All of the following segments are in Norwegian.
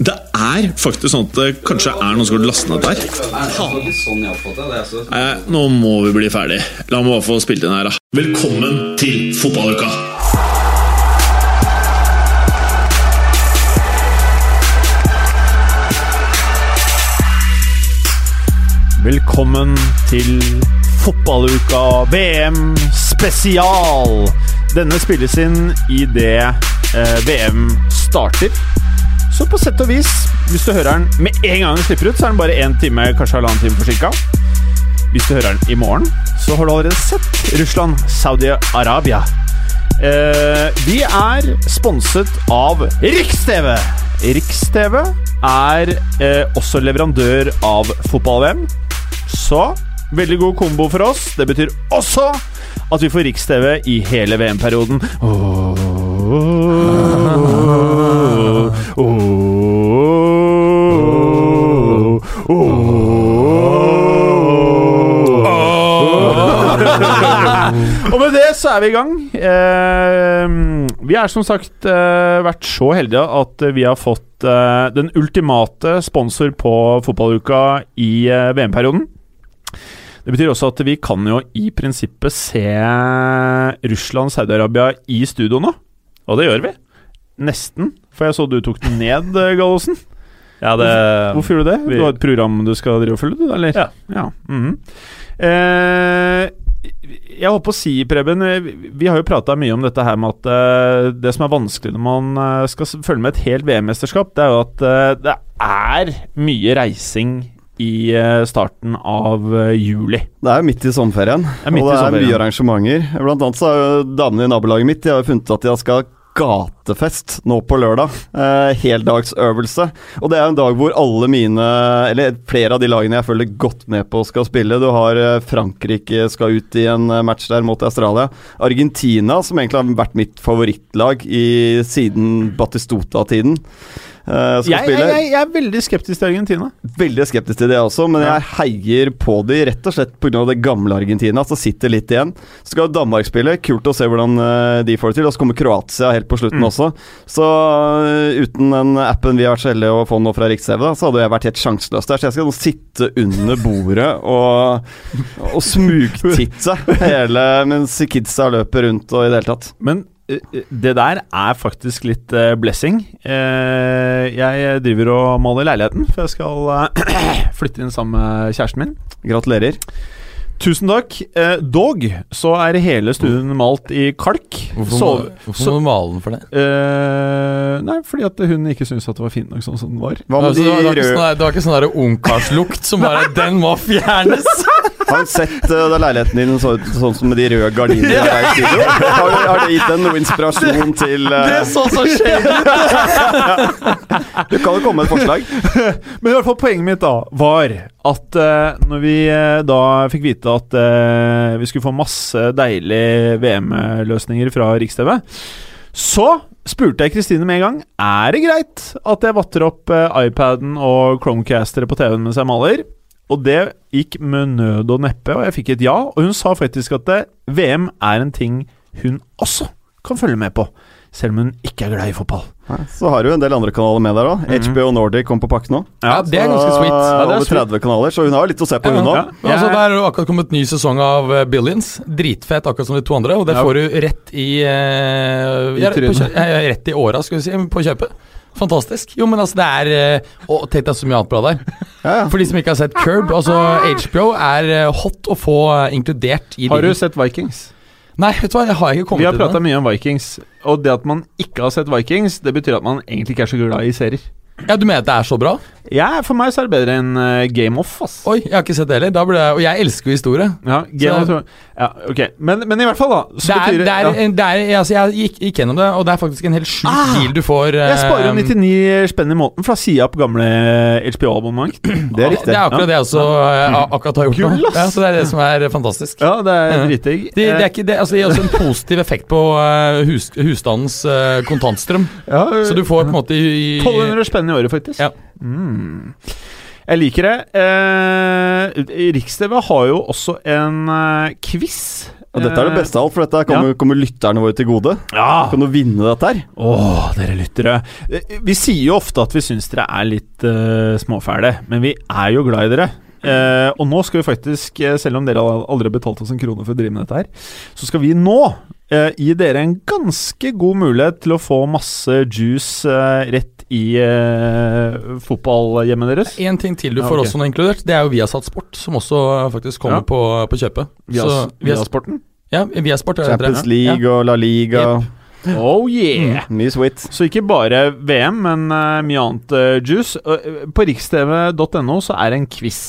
Det er faktisk sånn at det kanskje er noen som har lastet ned der. Nei, nå må vi bli ferdig. La meg bare få spilt inn her, da. Velkommen til fotballuka! Velkommen til fotballuka VM spesial. Denne spilles inn idet eh, VM starter. Så på sett og vis, hvis du hører den med en gang den slipper ut, så er den bare én time, kanskje halvannen time forsinka. Hvis du hører den i morgen, så har du allerede sett Russland, Saudi-Arabia. Eh, vi er sponset av Riks-TV. Riks-TV er eh, også leverandør av fotball-VM. Så veldig god kombo for oss. Det betyr også at vi får Riks-TV i hele VM-perioden. Og med det så er vi i gang. Eh, vi er som sagt eh, vært så heldige at vi har fått eh, den ultimate sponsor på fotballuka i eh, VM-perioden. Det betyr også at vi kan jo i prinsippet se Russland, Saudi-Arabia i studio nå. Og det gjør vi. Nesten. For jeg så du tok den ned, eh, Gallosen. Ja, det Hvorfor gjorde du det? vi- Du har et program du skal drive og følge, du, eller? Ja. mhm. eh, jeg holdt på å si, Preben eh, vi- har jo prata mye om dette her med at eh, det som er vanskelig når man eh, skal følge med et helt VM-mesterskap, det er jo at eh, det er mye reising i eh, starten av eh, juli. Det er jo midt i sommerferien, er midt og i det er mye arrangementer. Blant annet så har jo damene i nabolaget mitt De har funnet at de skal gatefest nå på lørdag. Eh, heldagsøvelse. Og det er en dag hvor alle mine, eller flere av de lagene jeg følger godt med på, skal spille. Du har eh, Frankrike skal ut i en eh, match der mot Australia. Argentina, som egentlig har vært mitt favorittlag i, siden Batistota-tiden. Eh, skal Jeg, spille. jeg, jeg er veldig skeptisk til Argentina. Veldig skeptisk til det også, men jeg heier på de rett og slett pga. det gamle Argentina, som sitter litt igjen. Så skal Danmark spille, kult å se hvordan eh, de får det til. Og så kommer Kroatia helt på slutten Mm. også. Så eh, uten den appen vi har vært så heldige å få nå fra Riks-TV, så hadde jeg vært helt sjanseløs der. Så jeg skal nå sitte under bordet og, og smugtitte hele mens kidsa løper rundt og i det hele tatt. Men det der er faktisk litt eh, blessing. Eh, jeg driver og maler leiligheten, for jeg skal eh, flytte inn sammen med kjæresten min. Gratulerer. Tusen takk. Eh, dog så er hele stuen malt i kalk. Hvorfor, så, må, hvorfor så- må du male den for det? Eh, nei, fordi at hun ikke syntes at det var fint nok sånn som den var. Hva med Altså, de det, var, det, var ikke sånn, der- det var ikke sånn ungkarslukt som bare Den må fjernes! Har du sett uh, leiligheten din så sånn som med de røde gardinene der i studio? Har, har det gitt deg noe inspirasjon til uh, Det så så skjevt ut! Du kan jo komme med et forslag. Men i hvert fall poenget mitt da var at uh, når vi uh, da fikk vite at uh, vi skulle få masse deilige VM-løsninger fra Riks-TV, så spurte jeg Kristine med en gang Er det greit at jeg vatter opp iPaden og Chromecastere på TV-en mens jeg maler. Og det gikk med nød og neppe, og jeg fikk et ja. Og hun sa faktisk at eh, VM er en ting hun også kan følge med på, selv om hun ikke er glad i fotball. Så har du en del andre kanaler med der òg. Mhm. HBO Nordic kom på pakken nå. Ja, det er ganske sweet. Ja, det er Over sweet. 30 kanaler, så hun har litt å se på, hun Ja, òg. ja. Men altså, det er akkurat kommet ny sesong av eh, Billions. Dritfett, akkurat som de to andre. Og det Ja. får du rett i eh, I ja, på, ja, Rett i åra, skal vi si, på kjøpet. Fantastisk. Jo, men altså, det er eh, Og tenk deg så mye annet bra der. Ja, ja. For de som ikke har sett Curb, altså HBO er eh, hot å få eh, inkludert i Har du sett Vikings? Nei, vet du hva, jeg har ikke kommet Vi har til prata mye om Vikings, og det at man ikke har sett Vikings, det betyr at man egentlig ikke er så glad i serier. Ja, Du mener at det er så bra? Jeg, for meg så er det bedre enn uh, Game Off, ass. Oi, jeg har ikke sett det heller. Jeg, og jeg elsker jo historie. Ja, Game Så- of ja, ok. Men, men i hvert fall, da. Så Det er, det er, ja. det er, altså jeg gikk, gikk gjennom det, og det er faktisk en helt sjuk Ah! deal du får. Jeg sparer eh, 99 spenn i måneden, fra sida på gamle HBO-abonnement. Det er riktig. Det er akkurat det jeg også uh, akkurat har gjort nå. Gull, ass! Ja, så det er det som er fantastisk. Ja, det er dritdigg. Det, det, er ikke, det, altså, det gir også en positiv effekt på eh, hus, husstandens eh, kontantstrøm. ja, Så du får på en måte i, i 1200 spenn i året, faktisk. Ja. Mm. Jeg liker det. Eh, Riks-TV har jo også en eh, quiz. Og dette er det beste av alt, for dette kommer, kommer lytterne våre til gode. Ja. Kan du vinne dette her? Åh, dere lyttere. Eh, Vi sier jo ofte at vi syns dere er litt uh, småfæle, men vi er jo glad i dere. Eh, og nå skal vi faktisk, eh, selv om dere aldri har betalt oss en krone for å drive med dette her, så skal vi nå eh, gi dere en ganske god mulighet til å få masse juice eh, rett i eh, fotballhjemmet deres. En ting til du Ja, får også noe inkludert, det er jo Viasat Sport, som også faktisk kommer Ja. på, på kjøpet. Via, Så, via sporten. ja, Viasport. er Champions det ja. League og La Liga. Oh yeah! Mye sweet. Så ikke bare VM, men uh, mye annet uh, juice. Uh, på rikstv.no så er det en quiz.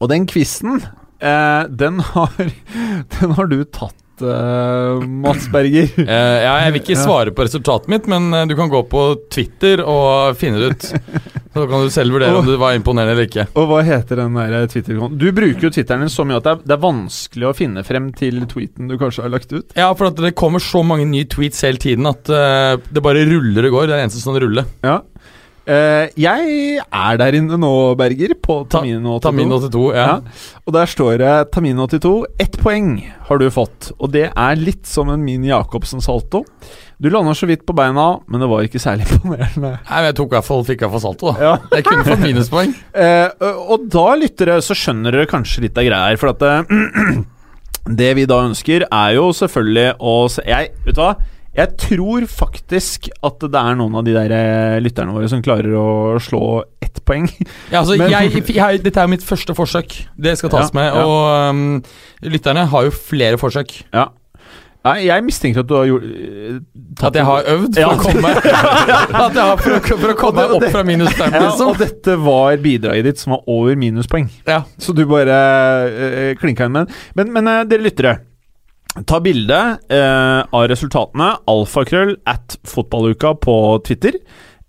Og den quizen, eh, den, har, den har du tatt, uh, Mats Berger. uh, ja, jeg vil ikke svare på resultatet mitt, men eh, du kan gå på Twitter og finne det ut. Så kan du selv vurdere om du var imponerende eller ikke. Og hva heter den der Twitter-kontoen? Du bruker jo Twitteren din så mye at det er, det er vanskelig å finne frem til tweeten du kanskje har lagt ut. Ja, for det kommer så mange nye tweets hele tiden at det bare ruller og går. Det er det eneste sånn ruller. Ja. Eh, jeg er der inne nå, Berger, på Ta- Tamino82. Tamin82, ja. Ja. Og der står det Tamin82. Ett poeng har du fått, og det er litt som en Mini Jacobsen-salto. Du lander så vidt på beina, men det var ikke særlig imponerende. Nei, men jeg tok i hvert fall, fikk i hvert salto, da. Ja. Jeg kunne fått minuspoeng. Uh, og da, lyttere, så skjønner dere kanskje litt av greia her, for at uh, Det vi da ønsker, er jo selvfølgelig å se Jeg, vet du hva? Jeg tror faktisk at det er noen av de der eh, lytterne våre som klarer å slå ett poeng. Ja, altså, Men- jeg, jeg, dette er jo mitt første forsøk. Det skal tas Ja, med. ja. Og um, lytterne har jo flere forsøk. Ja. Nei, jeg mistenker at du har gjort eh, At jeg har øvd for Ja. å komme At jeg har for, å- for å komme meg opp fra minus fem, ja, liksom. Og dette var bidraget ditt som var over minuspoeng. Ja. Så du bare øh, klinka inn med den. Men, men eh, dere lyttere. Ta bilde eh, av resultatene. Alfakrøll at fotballuka på Twitter.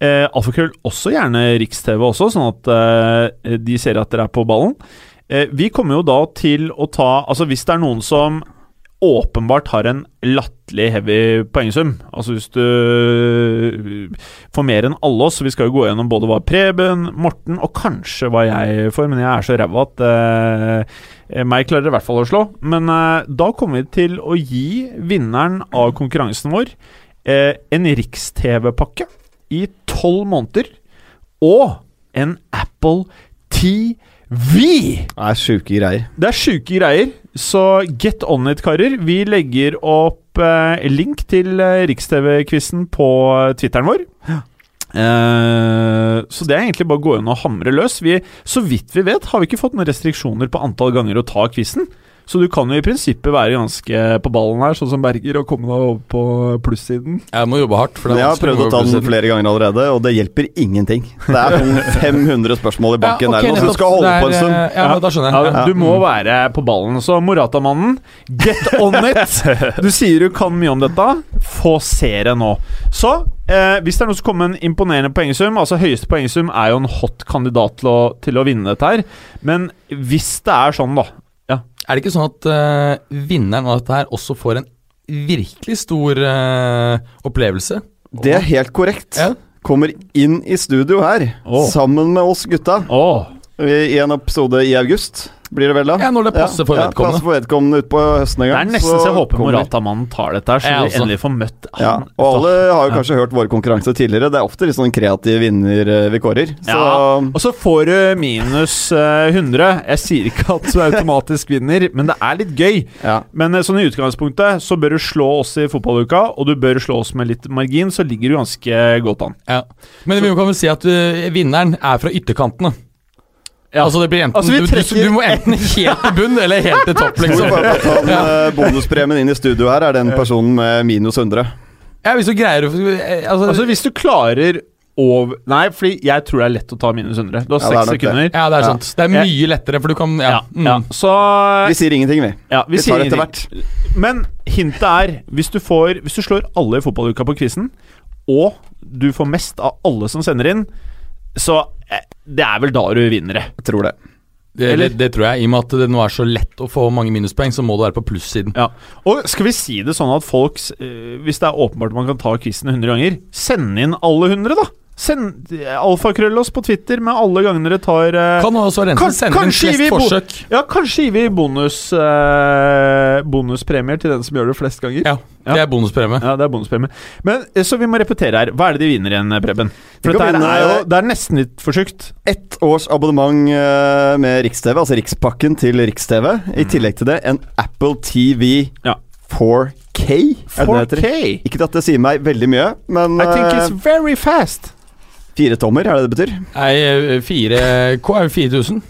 Eh, Alfakrøll også gjerne Riks-TV også, sånn at eh, de ser at dere er på ballen. Eh, vi kommer jo da til å ta Altså hvis det er noen som åpenbart har en latterlig heavy poengsum. Altså hvis du får mer enn alle oss, vi skal jo gå gjennom både hva Preben, Morten og kanskje hva jeg får, men jeg er så ræva at eh, meg klarer i hvert fall å slå. Men eh, da kommer vi til å gi vinneren av konkurransen vår eh, en Riks-TV-pakke i tolv måneder og en Apple TV! Det er sjuke greier. Det er sjuke greier, så get on it, karer. Vi legger opp eh, link til eh, Riks-TV-quizen på Twitteren vår. Eh, så det er egentlig bare å gå inn og hamre løs. Vi, så vidt vi vet, har vi ikke fått noen restriksjoner på antall ganger å ta quizen. Så du kan jo i prinsippet være ganske på ballen her, sånn som Berger, og komme deg over på plussiden. Jeg må jobbe hardt. For det er jeg har prøvd å ta den flere ganger allerede, og det hjelper ingenting. Det er sånn 500 spørsmål i banken Ja, okay, der, og så du skal holde Det på en stund. eh, Ja, da skjønner jeg. Ja, Ja. du må være på ballen. Så Morata-mannen, get on it! Du sier du kan mye om dette. Få se det nå. Så eh, hvis det er noe som kommer med en imponerende poengsum Altså Høyeste poengsum er jo en hot kandidat til å, til å vinne dette her. Men hvis det er sånn, da Er det ikke sånn at uh, vinneren av dette her også får en virkelig stor uh, opplevelse? Det er helt korrekt. Ja. Kommer inn i studio her, oh. sammen med oss gutta, Åh, i i en episode i august. Blir det vel, da? Ja, når det passer for ja, vedkommende. passer for vedkommende utpå høsten en Det er nesten så jeg håper Morata-mannen tar dette her, så vi også. endelig får møtt Ja, og alle har jo kanskje hørt våre konkurranser tidligere. Det er ofte litt sånn kreativ vinner eh, vi kårer. Så Ja, og så får du minus eh, 100. Jeg sier ikke at du automatisk vinner, men det er litt gøy. ja. Men eh, sånn i utgangspunktet så bør du slå oss i fotballuka, og du bør slå oss med litt margin, så ligger du ganske godt an. Ja. Men vi kan vel si at eh, vinneren er fra ytterkantene. Ja. Altså det blir enten Altså, trekker... du, du, du må enten helt til bunn eller helt til topp, liksom. den, eh, bonuspremien inn i studio her, er den personen med minus 100. Ja, hvis du greier å altså, Altså Hvis du klarer over Nei, fordi jeg tror det er lett å ta minus 100. Du har seks ja, sekunder. Ja, det er sant. Det er mye lettere, for du kan Ja. Ja, mm. ja. Så Vi sier ingenting, vi. ja, vi, Vi tar det etter hvert. Men hintet er hvis du, får, hvis du slår alle i fotballuka på quizen, og du får mest av alle som sender inn, så eh, det er vel da du vinner det. Jeg tror det. Det, det, det tror jeg. I og med at det nå er så lett å få mange minuspoeng, så må du være på plussiden. Ja. Og skal vi si det sånn at folk, eh, hvis det er åpenbart man kan ta quizen 100 ganger, send inn alle 100, da! Send alfakrøll oss på Twitter med alle gangene dere tar eh, Kan også være en Kan- som sender inn flest vi forsøk. Ja, kanskje gir vi bonus, eh, bonuspremier til den som gjør det flest ganger. Ja, det er bonuspremie. Ja, det er bonuspremie. Men eh, Så vi må repetere her. Hva er det de vinner igjen, Preben? For dette her er jo Det er nesten litt for sjukt. Ett års abonnement eh, med Riks-TV, altså Rikspakken til Riks-TV. I tillegg til det en Apple TV Ja. 4K. Er det det heter? 4K. Ikke at det sier meg veldig mye, men I think eh, it's very fast. Fire tommer, er det det betyr? Nei, fire K er jo 4000.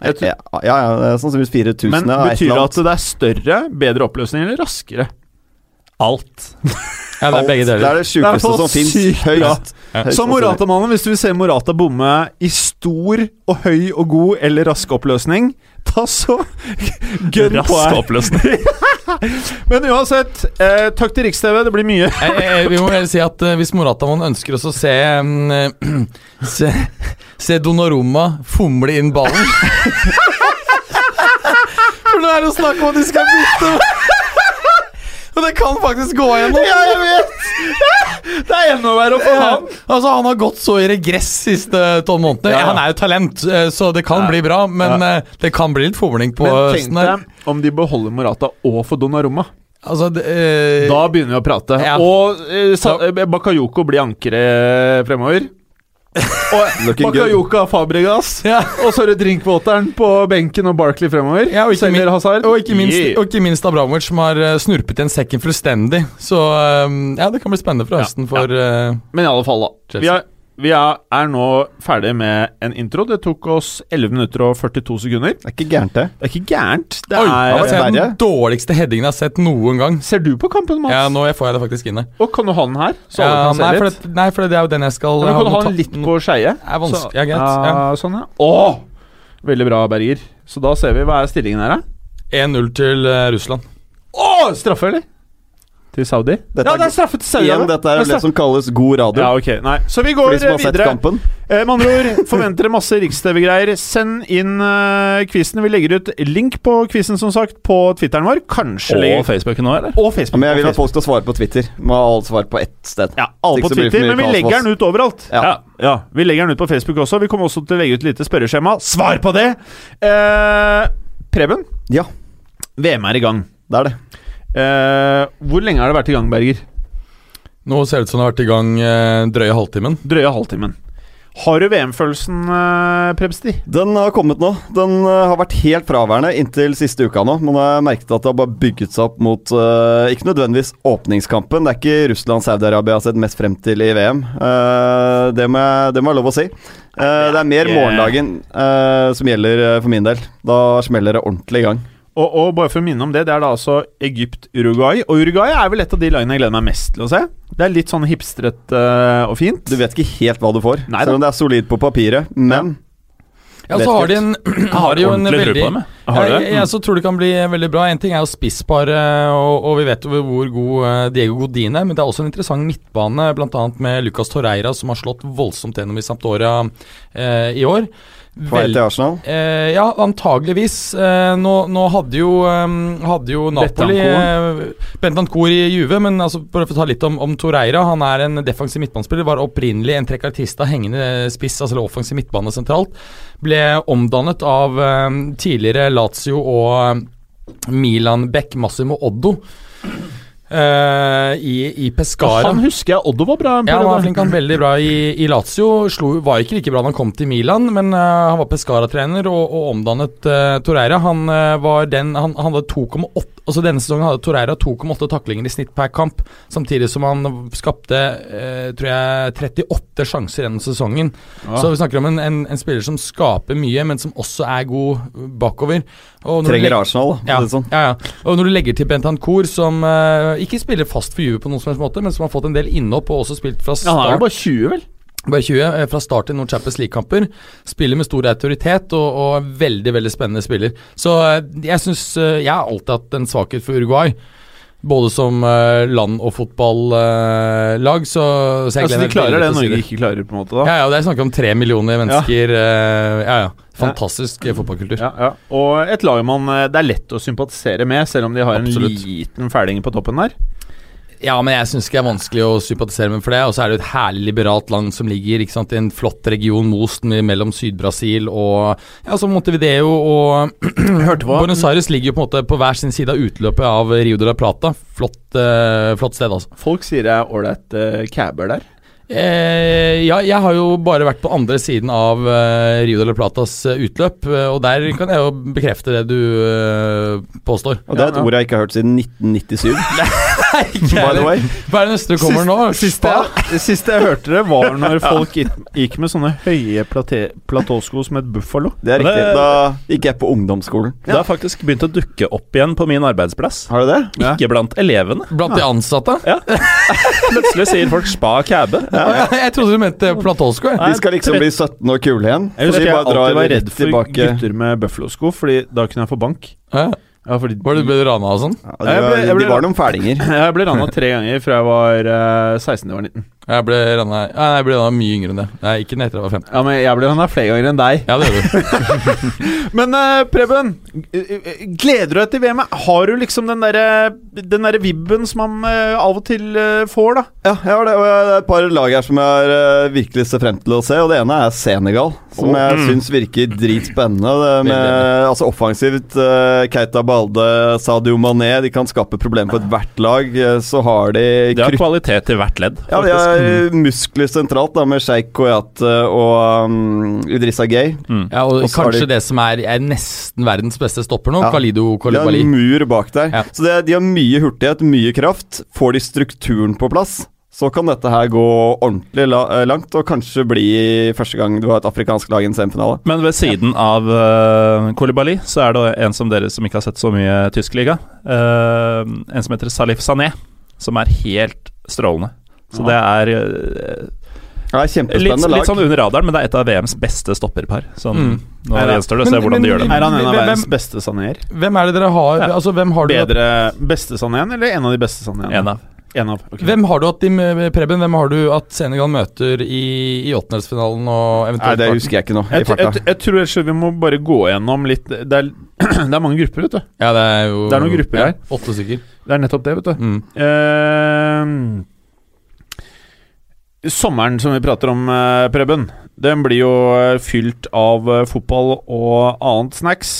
Jeg tror- Ja, ja, ja det sannsynligvis 4000. Men betyr det at det er større, bedre oppløsning eller raskere? Alt. Ja, det er begge Det er deler. det sjukeste som fins. Høyst. Ja. Så Morata-mannen, hvis du vil se Morata bomme i stor og høy og god eller rask oppløsning, ta så gønn på her. oppløsning. Men uansett, eh, takk til Riks-TV. Det blir mye. Eh, eh, vi må vel si at eh, hvis Moratamann ønsker oss å se eh, Se, se Donoroma fomle inn ballen For nå er det snakk om at de skal bytte Og det kan faktisk gå igjennom. Ja, jeg vet! Det er enda verre for Ja. han. Altså Han har gått så i regress siste tolv månedene. Ja, ja. Han er jo talent, eh, så det kan bli bra. Men eh, det kan bli litt fomling på Men tenk deg om de beholder Morata og får Donnarumma. Altså, det, øh, Da begynner vi å prate. Og øh, Bakayoko blir ankeret fremover. Og good. Fabregas. ja. Og så er det drinkvåteren på benken og Barkley fremover. Ja, og ikke min- Og ikke minst, Yeah. og ikke minst Abramovic, som har eh, snurpet igjen sekken fullstendig. Så eh, ja, det kan bli spennende fra Ja, høsten for uh, Men i alle fall, da. Vi er, vi er, nå ferdig med en intro. Det tok oss 11 minutter og 42 sekunder. Det er ikke gærent, det. Det er ikke gærent. Det Oi, er, ser den dårligste headingen jeg har sett noen gang. Ser du på kampen, Mats? Ja, nå får jeg det faktisk inne. Og kan du ha den her? Så Ja, kan nei, se for det, nei, for det er jo den jeg skal Men kan du ha den litt på skeie? er Ja, greit, Ja, sånn, ja. Åh, veldig bra, Berger. Så da ser vi hva er stillingen her, da. 1-0 til eh, Russland. Å, straffe, eller? Til Saudi? Dette ja, det er straffe til Saudi. Igjen, dette er Det det som kalles god radio. Ja, ok. Nei. Så vi går videre. kampen. Eh, med andre ord, forventer dere masse Riks-TV-greier. Send inn uh, quizen. Vi legger ut link på quizen, som sagt, på Twitteren vår. Kanskje legger- Facebooken nå, eller? Og Ja, men jeg vil at folk skal svare på Twitter. Må ha alt svar på ett sted. Ja, alle på det Twitter, men vi legger den ut overalt. Ja. ja, Vi legger den ut på Facebook også. Vi kommer også til å legge ut et lite spørreskjema. Svar på det! Eh, Preben, Ja, VM er i gang. det er det. Eh, hvor lenge har det vært i gang, Berger? Nå ser det ut som det har vært i gang eh, drøye halvtimen. Drøye halvtimen. Har du VM-følelsen, eh, Prebsti? Den har kommet nå. Den eh, har vært helt fraværende inntil siste uka nå. Man har merket at det har bare bygget seg opp mot eh, ikke nødvendigvis åpningskampen. Det er ikke Russland-Saudi-Arabia jeg har sett mest frem til i VM. Eh, det, må jeg, det må jeg lov å si. Eh, det er mer morgendagen eh, som gjelder for min del. Da smeller det ordentlig i gang. Og, og bare for å minne om det, det er da altså Egypt-Uruguay. Og Uruguay er vel et av de lagene jeg gleder meg mest til å se. Det er litt sånn hipstret uh, og fint. Du vet ikke helt hva du får, Nei selv om det er solid på papiret. Men Ja, så har de en, har de jo en veldig jeg. Jeg, jeg så tror det kan bli veldig bra. En ting er jo spissparet, og, og vi vet jo hvor god eh, Diego Godin er, men det er også en interessant midtbane, bl.a. med Lucas Torreira, som har slått voldsomt gjennom i Sampdoria eh, i år. På vei til Arsenal Eh, ja, antageligvis. Eh, nå, nå hadde jo, um, hadde jo Napoli eh, Bentancour i Juve, men altså, bare for å ta litt om, om Torreira. Han er en defensiv midtbanespiller. Var opprinnelig en trekartista hengende spiss, altså eller offensiv midtbane sentralt. Ble omdannet av um, tidligere Lazio og um, Milan-back Massimo Oddo eh, i, i Pescara. Han husker jeg Oddo var bra. Ja, han var flink, han veldig bra i, i Lazio. Slo, var ikke like bra da han kom til Milan, men uh, han var Pescara-trener og, og omdannet uh, Torreira. Han uh, var den Han, han hadde 2,8 Altså Denne sesongen hadde Torreira 2,8 taklinger i snitt per kamp, samtidig som han skapte tror jeg 38 sjanser gjennom sesongen. Så vi snakker om en, en, en spiller som skaper mye, men som også er god bakover. Trenger legger- Arsenal, ja, sånn. ja, ja. Og når du legger til Bentancour, som ikke spiller fast for Juve på noen som helst måte, men som har fått en del innhopp og også spilt fra Ja, han er start bare 20, vel? Bare 20, eh, fra start i noen Champions League-kamper. Spiller med stor autoritet og, og veldig veldig spennende spiller. Så eh, jeg syns Jeg har alltid hatt en svakhet for Uruguay. Både som uh, land- og fotballag, så, så, altså, De klarer det Norge ikke klarer, på en måte? da Ja, ja, det er snakk om tre millioner mennesker. Ja, uh, ja. ja. Fantastisk ja. fotballkultur. Ja, ja. Og et lag man det er lett å sympatisere med, selv om de har Absolutt. en liten fæling på toppen der. Ja, men jeg syns ikke det er vanskelig å sympatisere med for det. Og så er det jo et herlig liberalt land som ligger sant, i en flott region most mellom Syd-Brasil og ja, så Montevideo og Buenos Aires ligger jo på en måte på hver sin side av utløpet av Rio de la Plata. Flott, uh, flott sted, altså. Folk sier det er ålreit uh, caber der? Eh, ja, jeg har jo bare vært på andre siden av eh, Rio de la Platas uh, utløp, uh, og der kan jeg jo bekrefte det du påstår. Og det er et ja, ord jeg ikke har hørt siden 1997. Nei, ikke Hva er det neste du kommer nå? Siste, siste jeg hørte det, var når folk gikk med sånne høye platåsko som et buffalo. Det er riktig. Da gikk jeg på ungdomsskolen. Det har faktisk begynt å dukke opp igjen på min arbeidsplass. Har det det? Ikke blant elevene. Blant de ansatte? Ja. Plutselig sier folk spa cabbe. Ja. Jeg trodde du mente platåsko. De skal liksom bli 17 og kule igjen. Jeg husker jeg alltid var redd for tilbake. gutter med buffalo-sko, Fordi da kunne jeg få bank. Ja. Ja, fordi Var du ble rana og sånn? Ja, de, var, de var noen fælinger. Jeg ble rana tre ganger fra jeg var uh, 16 til jeg var 19. Jeg ble rana ja, Jeg ble rana mye yngre enn det. Nei, ikke etter jeg var 15. Ja, men jeg ble rana flere ganger enn deg. Ja, det gjør du. men uh, Preben, gleder du deg til VM? Har du liksom den derre Den der vibben som man uh, av og til uh, får, da? Ja, jeg har det. Og det er et par lag her som jeg har virkelig ser frem til å se. Og det ene er Senegal, som oh, jeg mm. syns virker dritspennende. Det med, altså offensivt Keita Balde, Sadio Mané, de kan skape problemer på ethvert lag. Så har de Det er kvalitet i hvert ledd. Ja, de har mm. muskler sentralt, da, med Sheikh Koyate og um, Idrissa Gay. Mm. Ja, og, og kanskje de, det som er, er, nesten verdens beste stopper nå, ja, Khalido Kolibali. De har en mur bak der. Ja. Så det, de har mye hurtighet, mye kraft. Får de strukturen på plass, så kan dette her gå ordentlig la langt, og kanskje bli første gang du har et afrikansk lag i en semifinale. Men ved siden ja. av uh, Kolibali, så er det en som dere som ikke har sett så mye tysk liga. Uh, en som heter Salif Sané, som er helt strålende. Så det er uh, ja, litt, litt, sånn under radaren, men det er et av VMs beste stopperpar. Sånn, mm. Nå gjenstår det å se hvordan de gjør det. Er han en av verdens beste saneer? Hvem er det dere har? Ja. Altså, hvem har Bedre beste saneen, eller en av de beste saneene? En av. En av okay. Hvem har du at de, Preben, hvem har du at Senegal møter i, i åttendelsfinalen? Nei, Det husker jeg ikke nå. Jeg, jeg, jeg, jeg tror vi må bare gå gjennom litt Det er, det er mange grupper, vet du. Ja, det er jo Det er noen grupper ja, her. Åtte stykker. Det er nettopp det, vet du. Mm. Uh, Sommeren som vi prater om, eh, Preben, den blir jo eh, fylt av eh, fotball og annet snacks.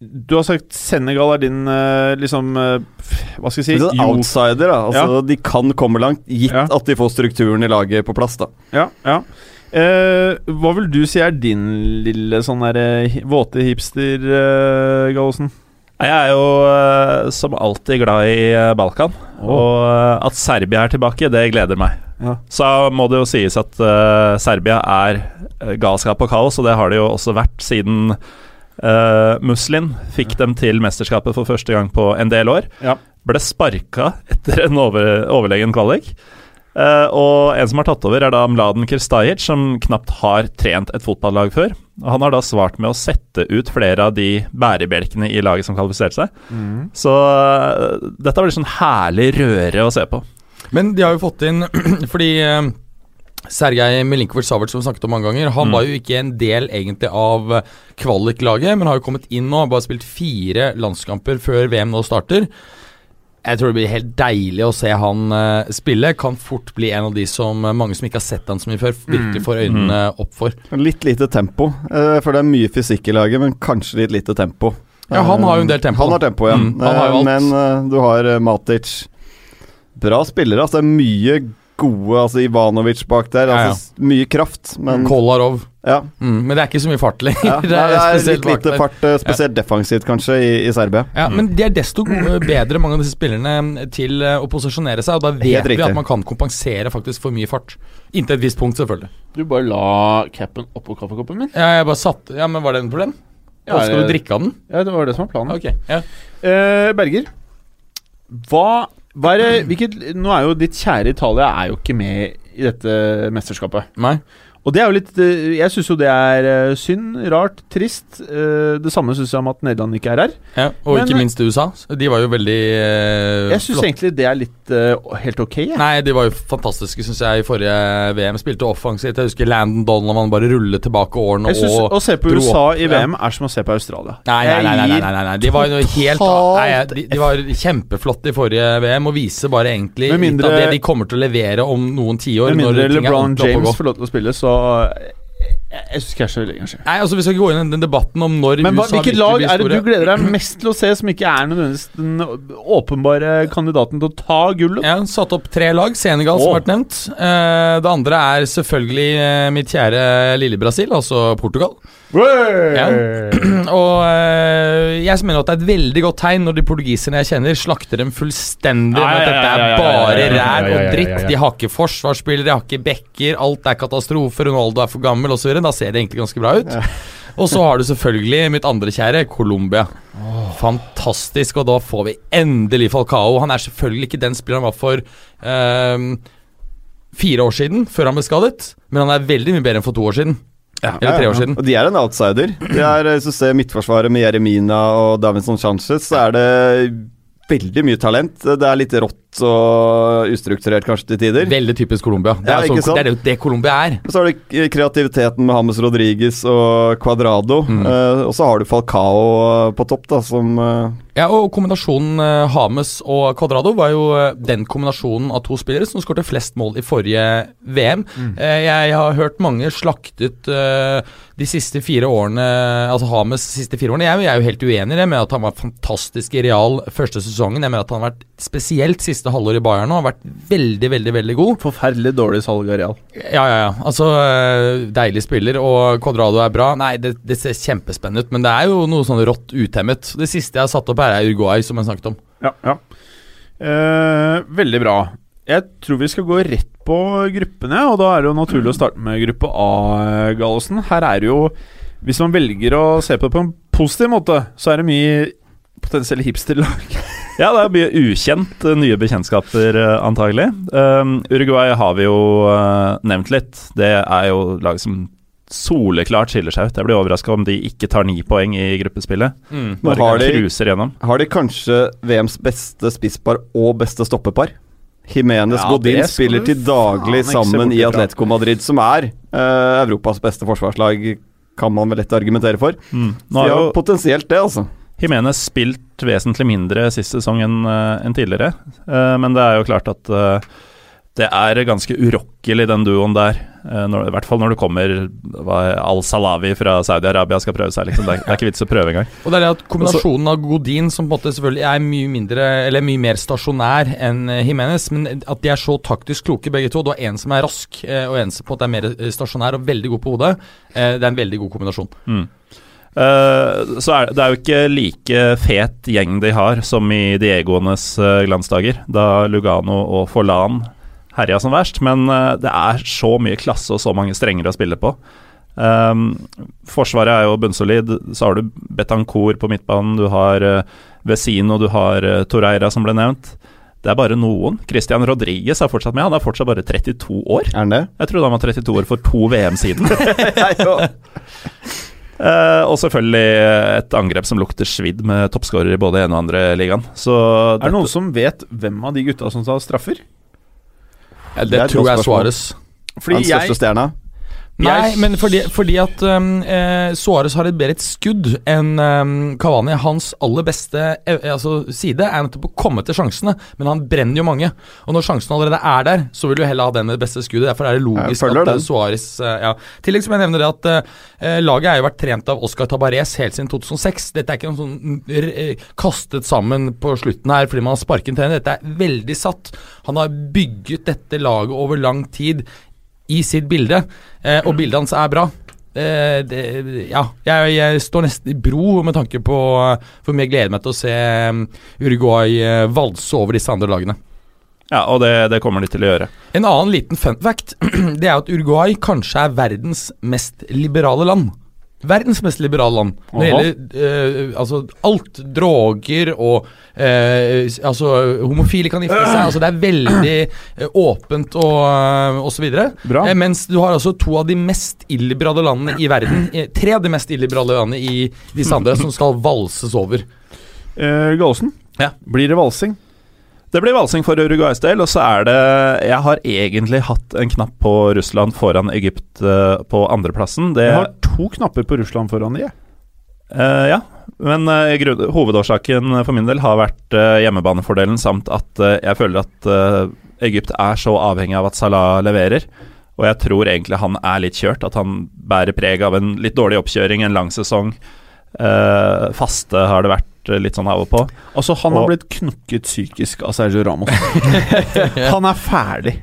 Du har sagt Senegal er din liksom Hva skal jeg si? Litt outsider, da. Altså, ja. De kan komme langt, gitt ja. at de får strukturen i laget på plass. da Ja, ja eh, Hva vil du si er din lille sånn der våte hipster, eh, Gallosen? Jeg er jo uh, som alltid glad i uh, Balkan. Og uh, at Serbia er tilbake, det gleder meg. Ja. Så må det jo sies at Serbia er galskap og kaos, og det har det jo også vært siden Muslin fikk dem til mesterskapet for første gang på en del år. Ja. Ble sparka etter en over, overlegen kvalik. Uh, og en som har tatt over, er da Mladen Kirstajic, som knapt har trent et fotballag før. Og han har da svart med å sette ut flere av de bærebjelkene i laget som kvalifiserte seg. Mm. Så uh, dette blir sånn herlig røre å se på. Men de har jo fått inn Fordi uh, Sergej Milinkovic Savert, som vi snakket om mange ganger, han mm. var jo ikke en del egentlig av kvaliklaget, men har jo kommet inn nå. Bare spilt fire landskamper før VM nå starter. Jeg tror det blir helt deilig å se han uh, spille. Kan fort bli en av de som uh, mange som ikke har sett han så mye før, virkelig mm. får øynene mm. opp for. Litt lite tempo, uh, for det er mye fysikk i laget, men kanskje litt lite tempo. Ja, han har jo en del tempo. Han har tempo, ja. Mm, men du har Matic. Bra spillere. Altså, det er mye gode Altså Ivanovic bak der. Altså, ja, ja. Mye kraft, men Kolarov. Ja. Mm, men det er ikke så mye fart lenger. Ja, det, er, det er litt lite fart, eh, spesielt defensivt kanskje, i, i Serbia. Ja, mm. Men de er desto bedre, mange av disse spillerne, til eh, å posisjonere seg. Og da vet vi at man kan kompensere faktisk for mye fart. Inntil et visst punkt, selvfølgelig. Du bare la capen oppå kaffekoppen min? Ja, jeg bare satt Ja, men var det en problem? Ja, skal du drikke av den? Ja, det var det som var planen. Okay, ja. eh, Berger, hva hva er det, hvilket, nå er jo ditt kjære Italia er jo ikke med i dette mesterskapet. Nei. Og det er jo litt eh, Jeg syns jo det er eh, synd, rart, trist. Eh, Det samme syns jeg om at Nederland ikke er her. Ja, og Men- ikke minst USA. De var jo veldig eh, Jeg syns egentlig det er litt eh, helt ok. Ja. Nei, de var jo fantastiske, syns jeg, i forrige VM. Spilte offensivt. Jeg husker Landon Donovan bare rullet tilbake årene Jeg synes og Å se på USA i. VM er som å se på Australia. Nei, nei, nei, nei, nei, nei. De var jo helt nei, de, de var kjempeflotte i forrige VM og viser bare egentlig mindre- litt av det de kommer til å levere om noen tiår. Med mindre LeBron James får lov til å spille, så Jeg, syns ikke jeg er så veldig engasjert. Nei, altså Vi skal ikke gå inn i den debatten om når Men hva, USA hvilket lag er det du gleder deg mest til å se, som ikke er nødvendigvis den åpenbare kandidaten til å ta gullet? Jeg har satt opp tre lag. Senegal, som har vært nevnt. Eh, det andre er selvfølgelig eh, mitt kjære lille Brasil, altså Portugal. Ja. Og eh, jeg mener at det er et veldig godt tegn når de portugiserne jeg kjenner, slakter dem fullstendig med at dette er bare ræl og dritt. De har ikke forsvarsspillere, de har ikke backer, alt er katastrofe, Ronaldo er for gammel osv. Da ser det egentlig ganske bra ut. Og så har du selvfølgelig mitt andre kjære, Colombia. Fantastisk, og da får vi endelig Falcao. Han er selvfølgelig ikke den spilleren han var for ehm, fire år siden, før han ble skadet, men han er veldig mye bedre enn for to år siden. Eller tre år siden. Og de er en outsider. De er, Hvis du ser midtforsvaret med Jeremina og Davinson Sanchez, så er det veldig mye talent. Det er litt rått og ustrukturert kanskje til tider. Veldig typisk Colombia. Det Ja, sånn, det er jo det Colombia er. Og så har du kreativiteten med James Rodriguez og Cuadrado. Mm. Eh, og så har du Falcao eh, på topp, da, som eh, Ja, og kombinasjonen uh, Hames og Cuadrado var jo eh, den kombinasjonen av to spillere som skårte flest mål i forrige VM. Eh, jeg har hørt mange slaktet eh, de siste fire årene Altså Hames siste fire årene. Jeg, jeg er jo helt uenig i det, med at han var fantastisk i Real første sesongen. Jeg mener at han har vært spesielt siste halvår i Bayern nå, har vært veldig, veldig, veldig god. Forferdelig dårlig salg av Real. Ja, ja, ja. Altså, øh, deilig spiller, og Cuadrado er bra. Nei, det, det ser kjempespennende ut, men det er jo noe sånn rått utemmet. Det siste jeg har satt opp her, er Uruguay, som jeg snakket om. Ja, ja. Eh, veldig bra. Jeg tror vi skal gå rett på gruppene, og da er det jo naturlig å starte med gruppe A, Gallosen. Her er det jo Hvis man velger å se på det på en positiv måte, så er det mye potensielle hipsterlag. Ja, det er mye ukjent, eh, nye bekjentskaper, eh, antagelig. Um, Uruguay har vi jo uh, nevnt litt. Det er jo lag som soleklart skiller seg ut. Jeg blir overraska om de ikke tar ni poeng i gruppespillet. Mm. Bare har de- cruiser gjennom. Har de kanskje VMs beste spisspar og beste stoppepar? Jimenez Ja, Godin spiller til daglig sammen i. Atletico Madrid, som er uh, Europas beste forsvarslag, kan man vel lett argumentere for. Mm. Nå har har jo potensielt det, altså. Jimenez spilt vesentlig mindre sist sesong enn en tidligere, Eh, men det er jo klart at eh, det er ganske urokkelig, den duoen der. Eh, når, I hvert fall når det kommer Al-Salawi fra Saudi-Arabia skal prøve seg. Liksom. Det, er, det er ikke vits å prøve engang. Og det er det at kombinasjonen av Godin, som på en måte selvfølgelig er mye mindre Eller mye mer stasjonær enn eh, Jimenez, men at de er så taktisk kloke begge to. Du har en som er rask, eh, og en som på en måte er mer eh, stasjonær og veldig god på hodet. Eh, Det er en veldig god kombinasjon. Eh, så er det, det er jo ikke like fet gjeng de har som i Diegoenes uh, glansdager, da Lugano og Forlan herja som verst. Men eh, det er så mye klasse og så mange strenger å spille på. Um, forsvaret er jo bunnsolid. Så har du Betancourt på midtbanen, du har Vesino, du har Torreira som ble nevnt. Det er bare noen. Christian Rodriguez er fortsatt med. Han er fortsatt bare 32 år. Er han det? Jeg trodde han var 32 år for to VM siden. Eh, og selvfølgelig et angrep som lukter svidd, med toppskårer i både ene og andre ligaen. Så Er det noen som vet hvem av de gutta som tar straffer? Ja, Det det, tror jeg er. Suárez. Fordi Hans største stjerna. Nei, men fordi, fordi at um, eh, Suárez har et bedre et skudd enn um, Cavani. Hans aller beste eh, altså, side er nettopp å komme til sjansene, men han brenner jo mange. Og når sjansen allerede er der, så vil du heller ha den med det beste skuddet. Derfor er det logisk at eh, den. Suárez uh, ja. I tillegg som jeg nevner det at uh, laget er jo vært trent av Oscar Tabarez helt siden 2006. Dette er ikke noe sånn r- eh, kastet sammen på slutten her fordi man har sparket en trener. Dette er veldig satt. Han har bygget dette laget over lang tid i sitt bilde, eh, og bildet hans er bra. Eh, det, ja, jeg, jeg står nesten i bro med tanke på eh, hvor mye jeg gleder meg til å se eh, Uruguay eh, valse over disse andre lagene. Ja, og det, det kommer de til å gjøre. En annen liten fun fact Det er at Uruguay kanskje er verdens mest liberale land. Verdens mest liberale land. Når det gjelder eh, altså alt droger og eh, Altså homofile kan gifte seg. Altså det er veldig eh, åpent og, uh, og så videre. Bra. Eh, mens du har altså to av de mest illiberale landene i verden, eh, tre av de mest illiberale landene i disse andre, som skal valses over. Eh, Gallosen, Ja. blir det valsing? Det blir valsing for Uruguays del, og så er det Jeg har egentlig hatt en knapp på Russland foran Egypt eh, på andreplassen. Det Jeg har to knapper på Russland foran de. jeg. Uh, ja, men uh, hovedårsaken for min del har vært uh, hjemmebanefordelen, samt at jeg føler at Egypt er så avhengig av at Salah leverer. Og jeg tror egentlig han er litt kjørt, at han bærer preg av en litt dårlig oppkjøring, en lang sesong. Faste har det vært eh, litt sånn av og på. Altså, han har blitt knukket psykisk av Sergio Ramos. Han er ferdig.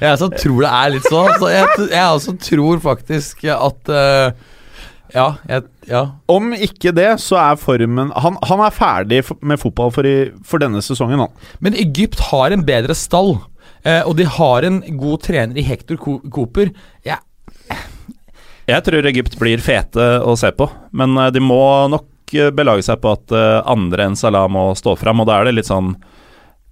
Jeg også tror det er litt sånn. Så jeg, jeg også tror faktisk at uh, Ja, jeg, ja. Om ikke det, så er formen Han, han er ferdig med fotball for, i, for denne sesongen, han. Men Egypt har en bedre stall, uh, og de har en god trener i Hector Co- Cooper. Jeg Jeg tror Egypt blir fete å se på, men de må nok belage seg på at eh, andre enn Salah må stå fram, og da er det litt sånn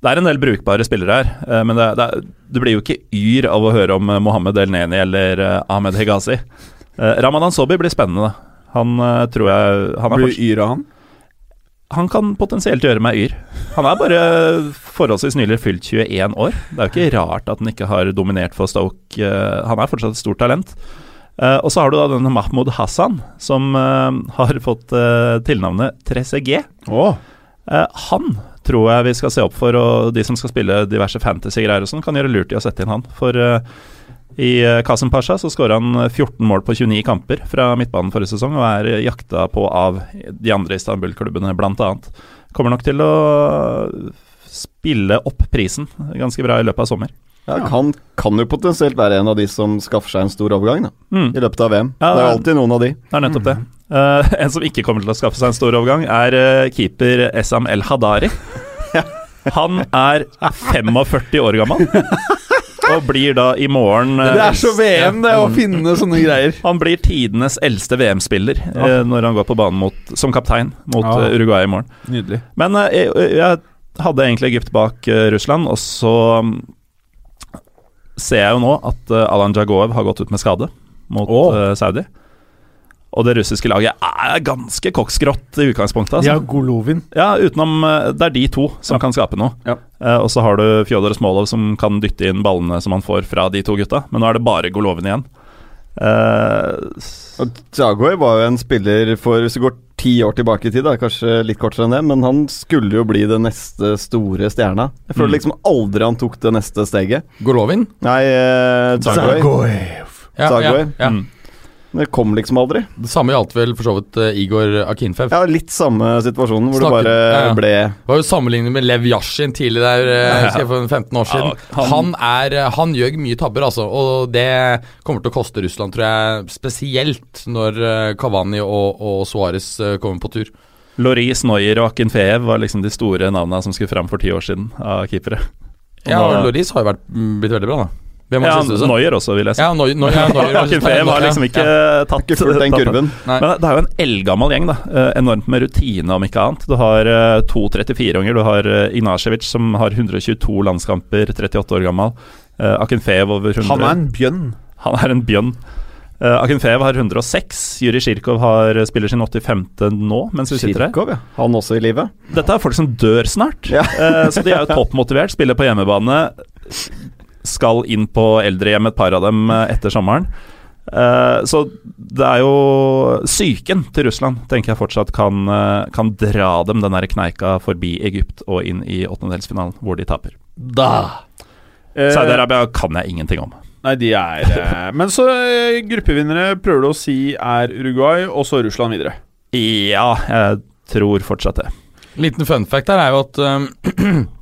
Det er en del brukbare spillere her, eh, men det, det, du blir jo ikke yr av å høre om eh, Mohammed El Neni eller Ahmed Hegazi. Ramadan Sobi blir spennende. Han tror jeg han, Blir yr av han. han kan potensielt gjøre meg yr. Han er bare forholdsvis nylig fylt 21 år. Det er jo ikke rart at han ikke har dominert for Stoke. Han er fortsatt et stort talent. Eh, og så har du da denne Mahmoud Hassan, som uh, har fått uh, tilnavnet 3CG. Oh. Han tror jeg vi skal se opp for, og de som skal spille diverse fantasy-greier og sånn, kan gjøre lurt i å sette inn han. For i uh, Kasim Pasha så skåra han 14 mål på 29 kamper fra midtbanen forrige sesong, og er jakta på av de andre Istanbul-klubbene, blant annet. Kommer nok til å spille opp prisen ganske bra i løpet av sommer. Ja, kan, kan jo potensielt være en av de som skaffer seg en stor overgang da, Mm. i løpet av VM. Ja, det er jo alltid noen av de. Det er nettopp det. Uh, en som ikke kommer til å skaffe seg en stor overgang, er uh, keeper Esam El Hadari. Han er 45 år gammel, og blir da i morgen eh, det er så VM, det, å finne sånne greier. Han blir tidenes eldste VM-spiller eh, når han går på banen mot, som kaptein mot Ja. eh, Uruguay i morgen. Nydelig. Men eh, jeg, jeg hadde egentlig Egypt bak eh, Russland, og så ser jeg jo nå at eh, Alan Jagoev har gått ut med skade mot oh. Saudi. Og det russiske laget er ganske koksgrått i utgangspunktet. Altså. Ja, Golovin. Ja, utenom eh, Det er de to som kan skape noe. Ja. Eh, og så har du Fjodor Smolov som kan dytte inn ballene som han får fra de to gutta. Men nå er det bare Golovin igjen. Eh, Og Jagoy var jo en spiller for Hvis du går ti år tilbake i tid, da, kanskje litt kortere enn det, men han skulle jo bli den neste store stjerna. Jeg føler Mm. liksom aldri han tok det neste steget. Golovin? Nei, eh, Zagoy. Ja, Zagoy. Ja, ja. mm. Det kom liksom aldri. Det samme gjaldt vel for så vidt uh, Igor Akinfev. Ja, litt samme situasjonen, hvor Snakket- det bare ja, ja. ble Det var jo sammenlignet med Lev Yashin tidlig der, uh, jeg for 15 år siden. Ja, han, er, eh, han gjør mye tabber, altså. Og det kommer til å koste Russland, tror jeg. Spesielt når Cavani og, og Suárez kommer på tur. Loris, Neuer og Akinfeev var liksom de store navnene som skulle fram for ti år siden av keepere. Og Ja, og Loris har jo vært, mm, blitt veldig bra, da. Hvem ja? Neuer også, vil jeg si. Ja, Neuer. Neuer, Neuer, Neuer har liksom ikke Ja. tatt ikke fulgt den tatt- kurven. Nei. Men det er jo en eldgammel gjeng, da. Eh, enormt med rutine, om ikke annet. Du har eh, to 34-åringer. Du har Ignasjevic, Ignacevic, som har 122 landskamper, 38 år gammel. Akinfeev over 100. Han er en bjønn. Han er en bjønn. Uh, Akinfeev har 106. Juri Sjirkov spiller sin 85. nå, mens vi sitter her. Kirkov, ja. Han også i livet. Dette er folk som dør snart, Ja. Eh, så de er jo toppmotivert. Spiller på hjemmebane. Skal inn på eldrehjem, et par av dem, eh, etter sommeren. Eh, så det er jo Psyken til Russland tenker jeg fortsatt kan, eh, kan dra dem den der kneika forbi Egypt og inn i åttendedelsfinalen, hvor de taper. Da. Saudi-Arabia kan jeg ingenting om. Nei, de er Men så gruppevinnere prøver du å si er Uruguay, og så Russland videre. Ja, jeg tror fortsatt det. Liten fun fact her er jo at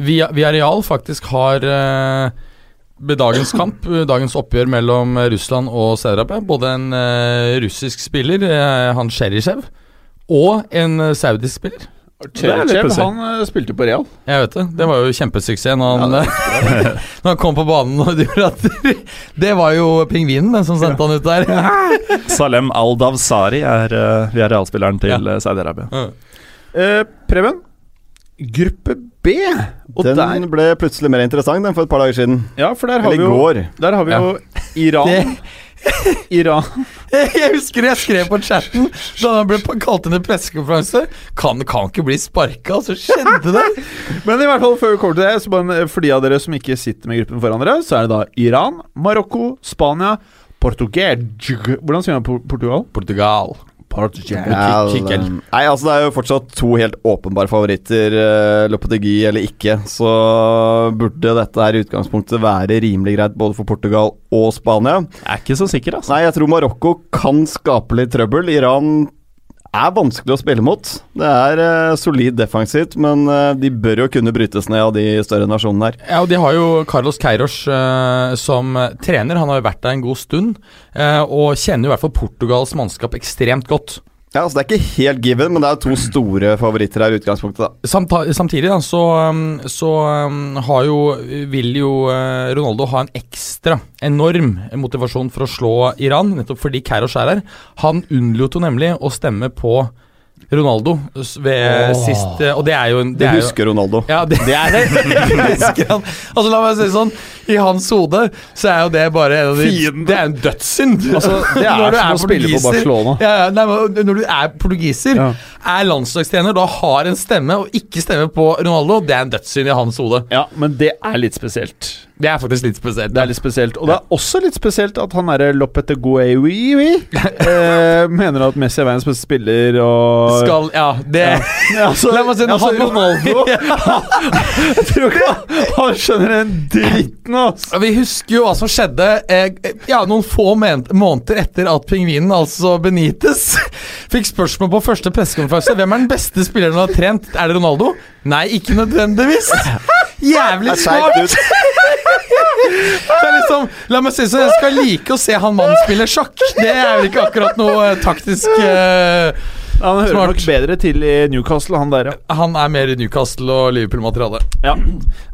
um, Via, Real faktisk har uh, ved dagens kamp, eh, dagens oppgjør mellom eh, Russland og Saudi-Arabia, både en eh, russisk spiller, eh, han Cherishev, og en saudisk spiller. Cherishev, han spilte på Real. Jeg vet det. Det var jo kjempesuksess når han, ja, når han kom på banen og gjorde at Det var jo pingvinen den som sendte han ut der. Salem Al-Davsari er, uh, vi er realspilleren til ja. Saudi-Arabia. Uh, Preben, gruppe B. Og den der, ble plutselig mer interessant den for et par dager siden. Ja, for der har Eller vi jo, går. Der har vi jo Iran. Det Iran Jeg husker jeg skrev på chatten da han ble kalt inn i pressekonferanse. Kan, kan ikke bli sparka, så skjedde det. Men i hvert fall før vi kommer til det, så bare for de av dere som ikke sitter med gruppen foran dere, så er det da Iran, Marokko, Spania, Portugal Hvordan sier man Portugal? Portugal. Portugal. Nei, altså Det er jo fortsatt to helt åpenbare favoritter. Uh, Lopetegui eller ikke. Så burde dette her i utgangspunktet være rimelig greit både for Portugal og Spania. Jeg er ikke så sikker, altså. Nei, jeg tror Marokko kan skape litt trøbbel. Iran er vanskelig å spille mot. Det er uh, solid defensivt, men uh, de bør jo kunne brytes ned av de større nasjonene her. Ja, og De har jo Carlos Queiroz uh, som trener. Han har jo vært der en god stund, og kjenner jo i hvert fall Portugals mannskap ekstremt godt. Ja, altså Det er ikke helt given, men det er to store favoritter her i utgangspunktet. da. Samtidig da, så, um, så um, har jo, vil jo uh, Ronaldo ha en ekstra enorm motivasjon for å slå Iran, nettopp fordi Keirosh er her. Han unnlot jo nemlig å stemme på Ronaldo ved oh. sist Og det er jo en, det Du husker jo, Ronaldo. Ja, det, det er det. husker han. Altså, la meg si det sånn, i hans hode så er jo det bare en av de Fienden. Det er en dødssynd. Altså, det er som er å spille på Barcelona. Ja, ja, nei, når du er portugiser, ja. er landslagstrener, da har en stemme, og ikke stemmer på Ronaldo, det er en dødssynd i hans hode. Ja, men det er litt spesielt. Det er faktisk litt spesielt. Det er litt spesielt Og det er også litt spesielt at han derre Lopeteguewi eh, mener at Messi er verdens beste spiller og Skal Ja, det ja. Altså, La meg si altså, Ronaldo Jeg tror ikke han skjønner en dritt nå. Vi husker jo hva som skjedde eh, ja, noen få måneder etter at pingvinen, altså Benitez, fikk spørsmål på første pressekonferanse. Hvem er den beste spilleren du har trent? Er det Ronaldo? Nei, ikke nødvendigvis. Jævlig smart! Liksom La meg si sånn, jeg skal like å se han mannen spille sjakk. Det er vel ikke akkurat noe eh, taktisk uh, Han hører smart. nok bedre til i Newcastle, han der, ja. Han er mer i Newcastle og Liverpool-materiale. Ja.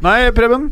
Nei, Preben?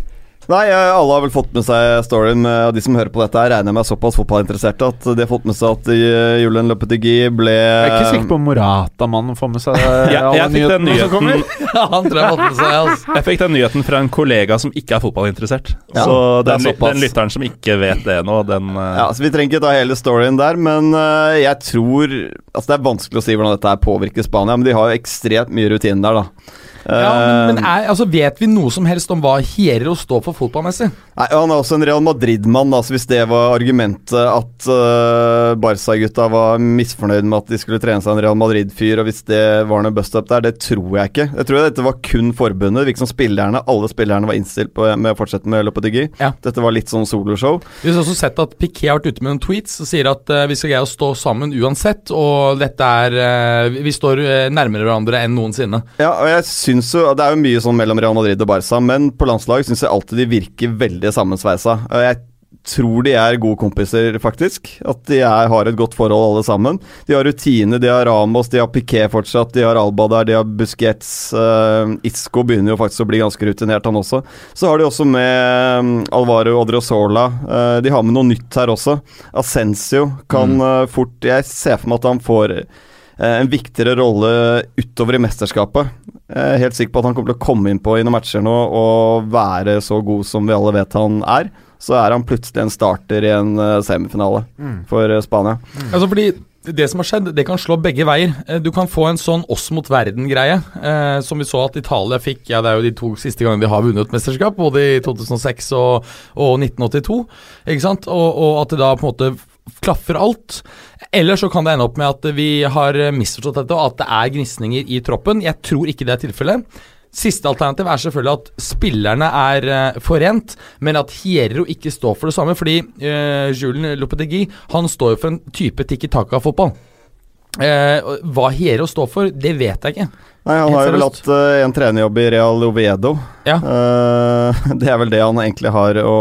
Nei, alle har vel fått med seg storyen. Og de som hører på dette, her regner jeg med er såpass fotballinteresserte at de har fått med seg at uh, Julian Lopetegui ble Jeg er ikke sikker på om Morata-mannen får med seg alle jeg fikk den nyheten ja, Han tror jeg fått med seg altså. Jeg fikk den nyheten fra en kollega som ikke er fotballinteressert. Ja, så den, den, lytteren som ikke vet det nå, den uh... Ja, så Vi trenger ikke ta hele storyen der, men uh, jeg tror Altså Det er vanskelig å si hvordan dette påvirker Spania, men de har jo ekstremt mye rutine der, da. Ja, men, men eh, er, altså, Vet vi noe som helst om hva Hierro står for fotballmessig? Nei, Han er også en Real Madrid-mann, altså, hvis det var argumentet at uh, Barca-gutta var misfornøyd med at de skulle trene seg en Real Madrid-fyr, og hvis det var noe bust-up der, det tror jeg ikke. Jeg tror dette var kun forbundet. Det virket som spillerne, alle spillerne var innstilt på med å fortsette med Lopetegui. Ja. Dette var litt sånn soloshow. Vi har også sett at Piquet har vært ute med noen tweets og sier at uh, vi skal greie å stå sammen uansett, og dette er uh, Vi står nærmere hverandre enn noensinne. Ja, og jeg synes syns jo Det er jo mye sånn mellom Real Madrid og Barca, men på landslaget syns jeg alltid de virker veldig sammensveisa. Jeg tror de er gode kompiser, faktisk. At de er, har et godt forhold, alle sammen. De har rutine, de har Ramos, de har Piquet fortsatt, de har Alba der, de har Busquets. Uh, Isco begynner jo faktisk å bli ganske rutinert, han også. Så har de også med um, Alvaro Odriozola. Uh, de har med noe nytt her også. Ascencio kan uh, fort Jeg ser for meg at han får Eh, en viktigere rolle utover i mesterskapet. Jeg er helt sikker på at han kommer til å komme inn på i noen matcher nå og være så god som vi alle vet han er. Så er han plutselig en starter i en eh, semifinale mm. for eh, Spania. Mm. Altså fordi det som har skjedd, det kan slå begge veier. Du kan få en sånn oss mot verden-greie, eh, som vi så at Italia fikk. Ja, det er jo de to siste gangene de har vunnet mesterskap, både i 2006 og, og 1982. Ikke sant? Og, og, at det da på en måte klaffer alt. Eller så kan det ende opp med at vi har misforstått dette, og at det er gnisninger i troppen. Jeg tror ikke det er tilfellet. Siste alternativ er selvfølgelig at spillerne er uh, forent, men at Hierro ikke står for det samme. Fordi uh, Julen Lopetegui han står jo for en type tikki taka-fotball. Eh, hva Hierro står for, det vet jeg ikke. Nei, Han har jo vel hatt eh, en trenerjobb i Real Oviedo. Ja. Uh, det er vel det han egentlig har å,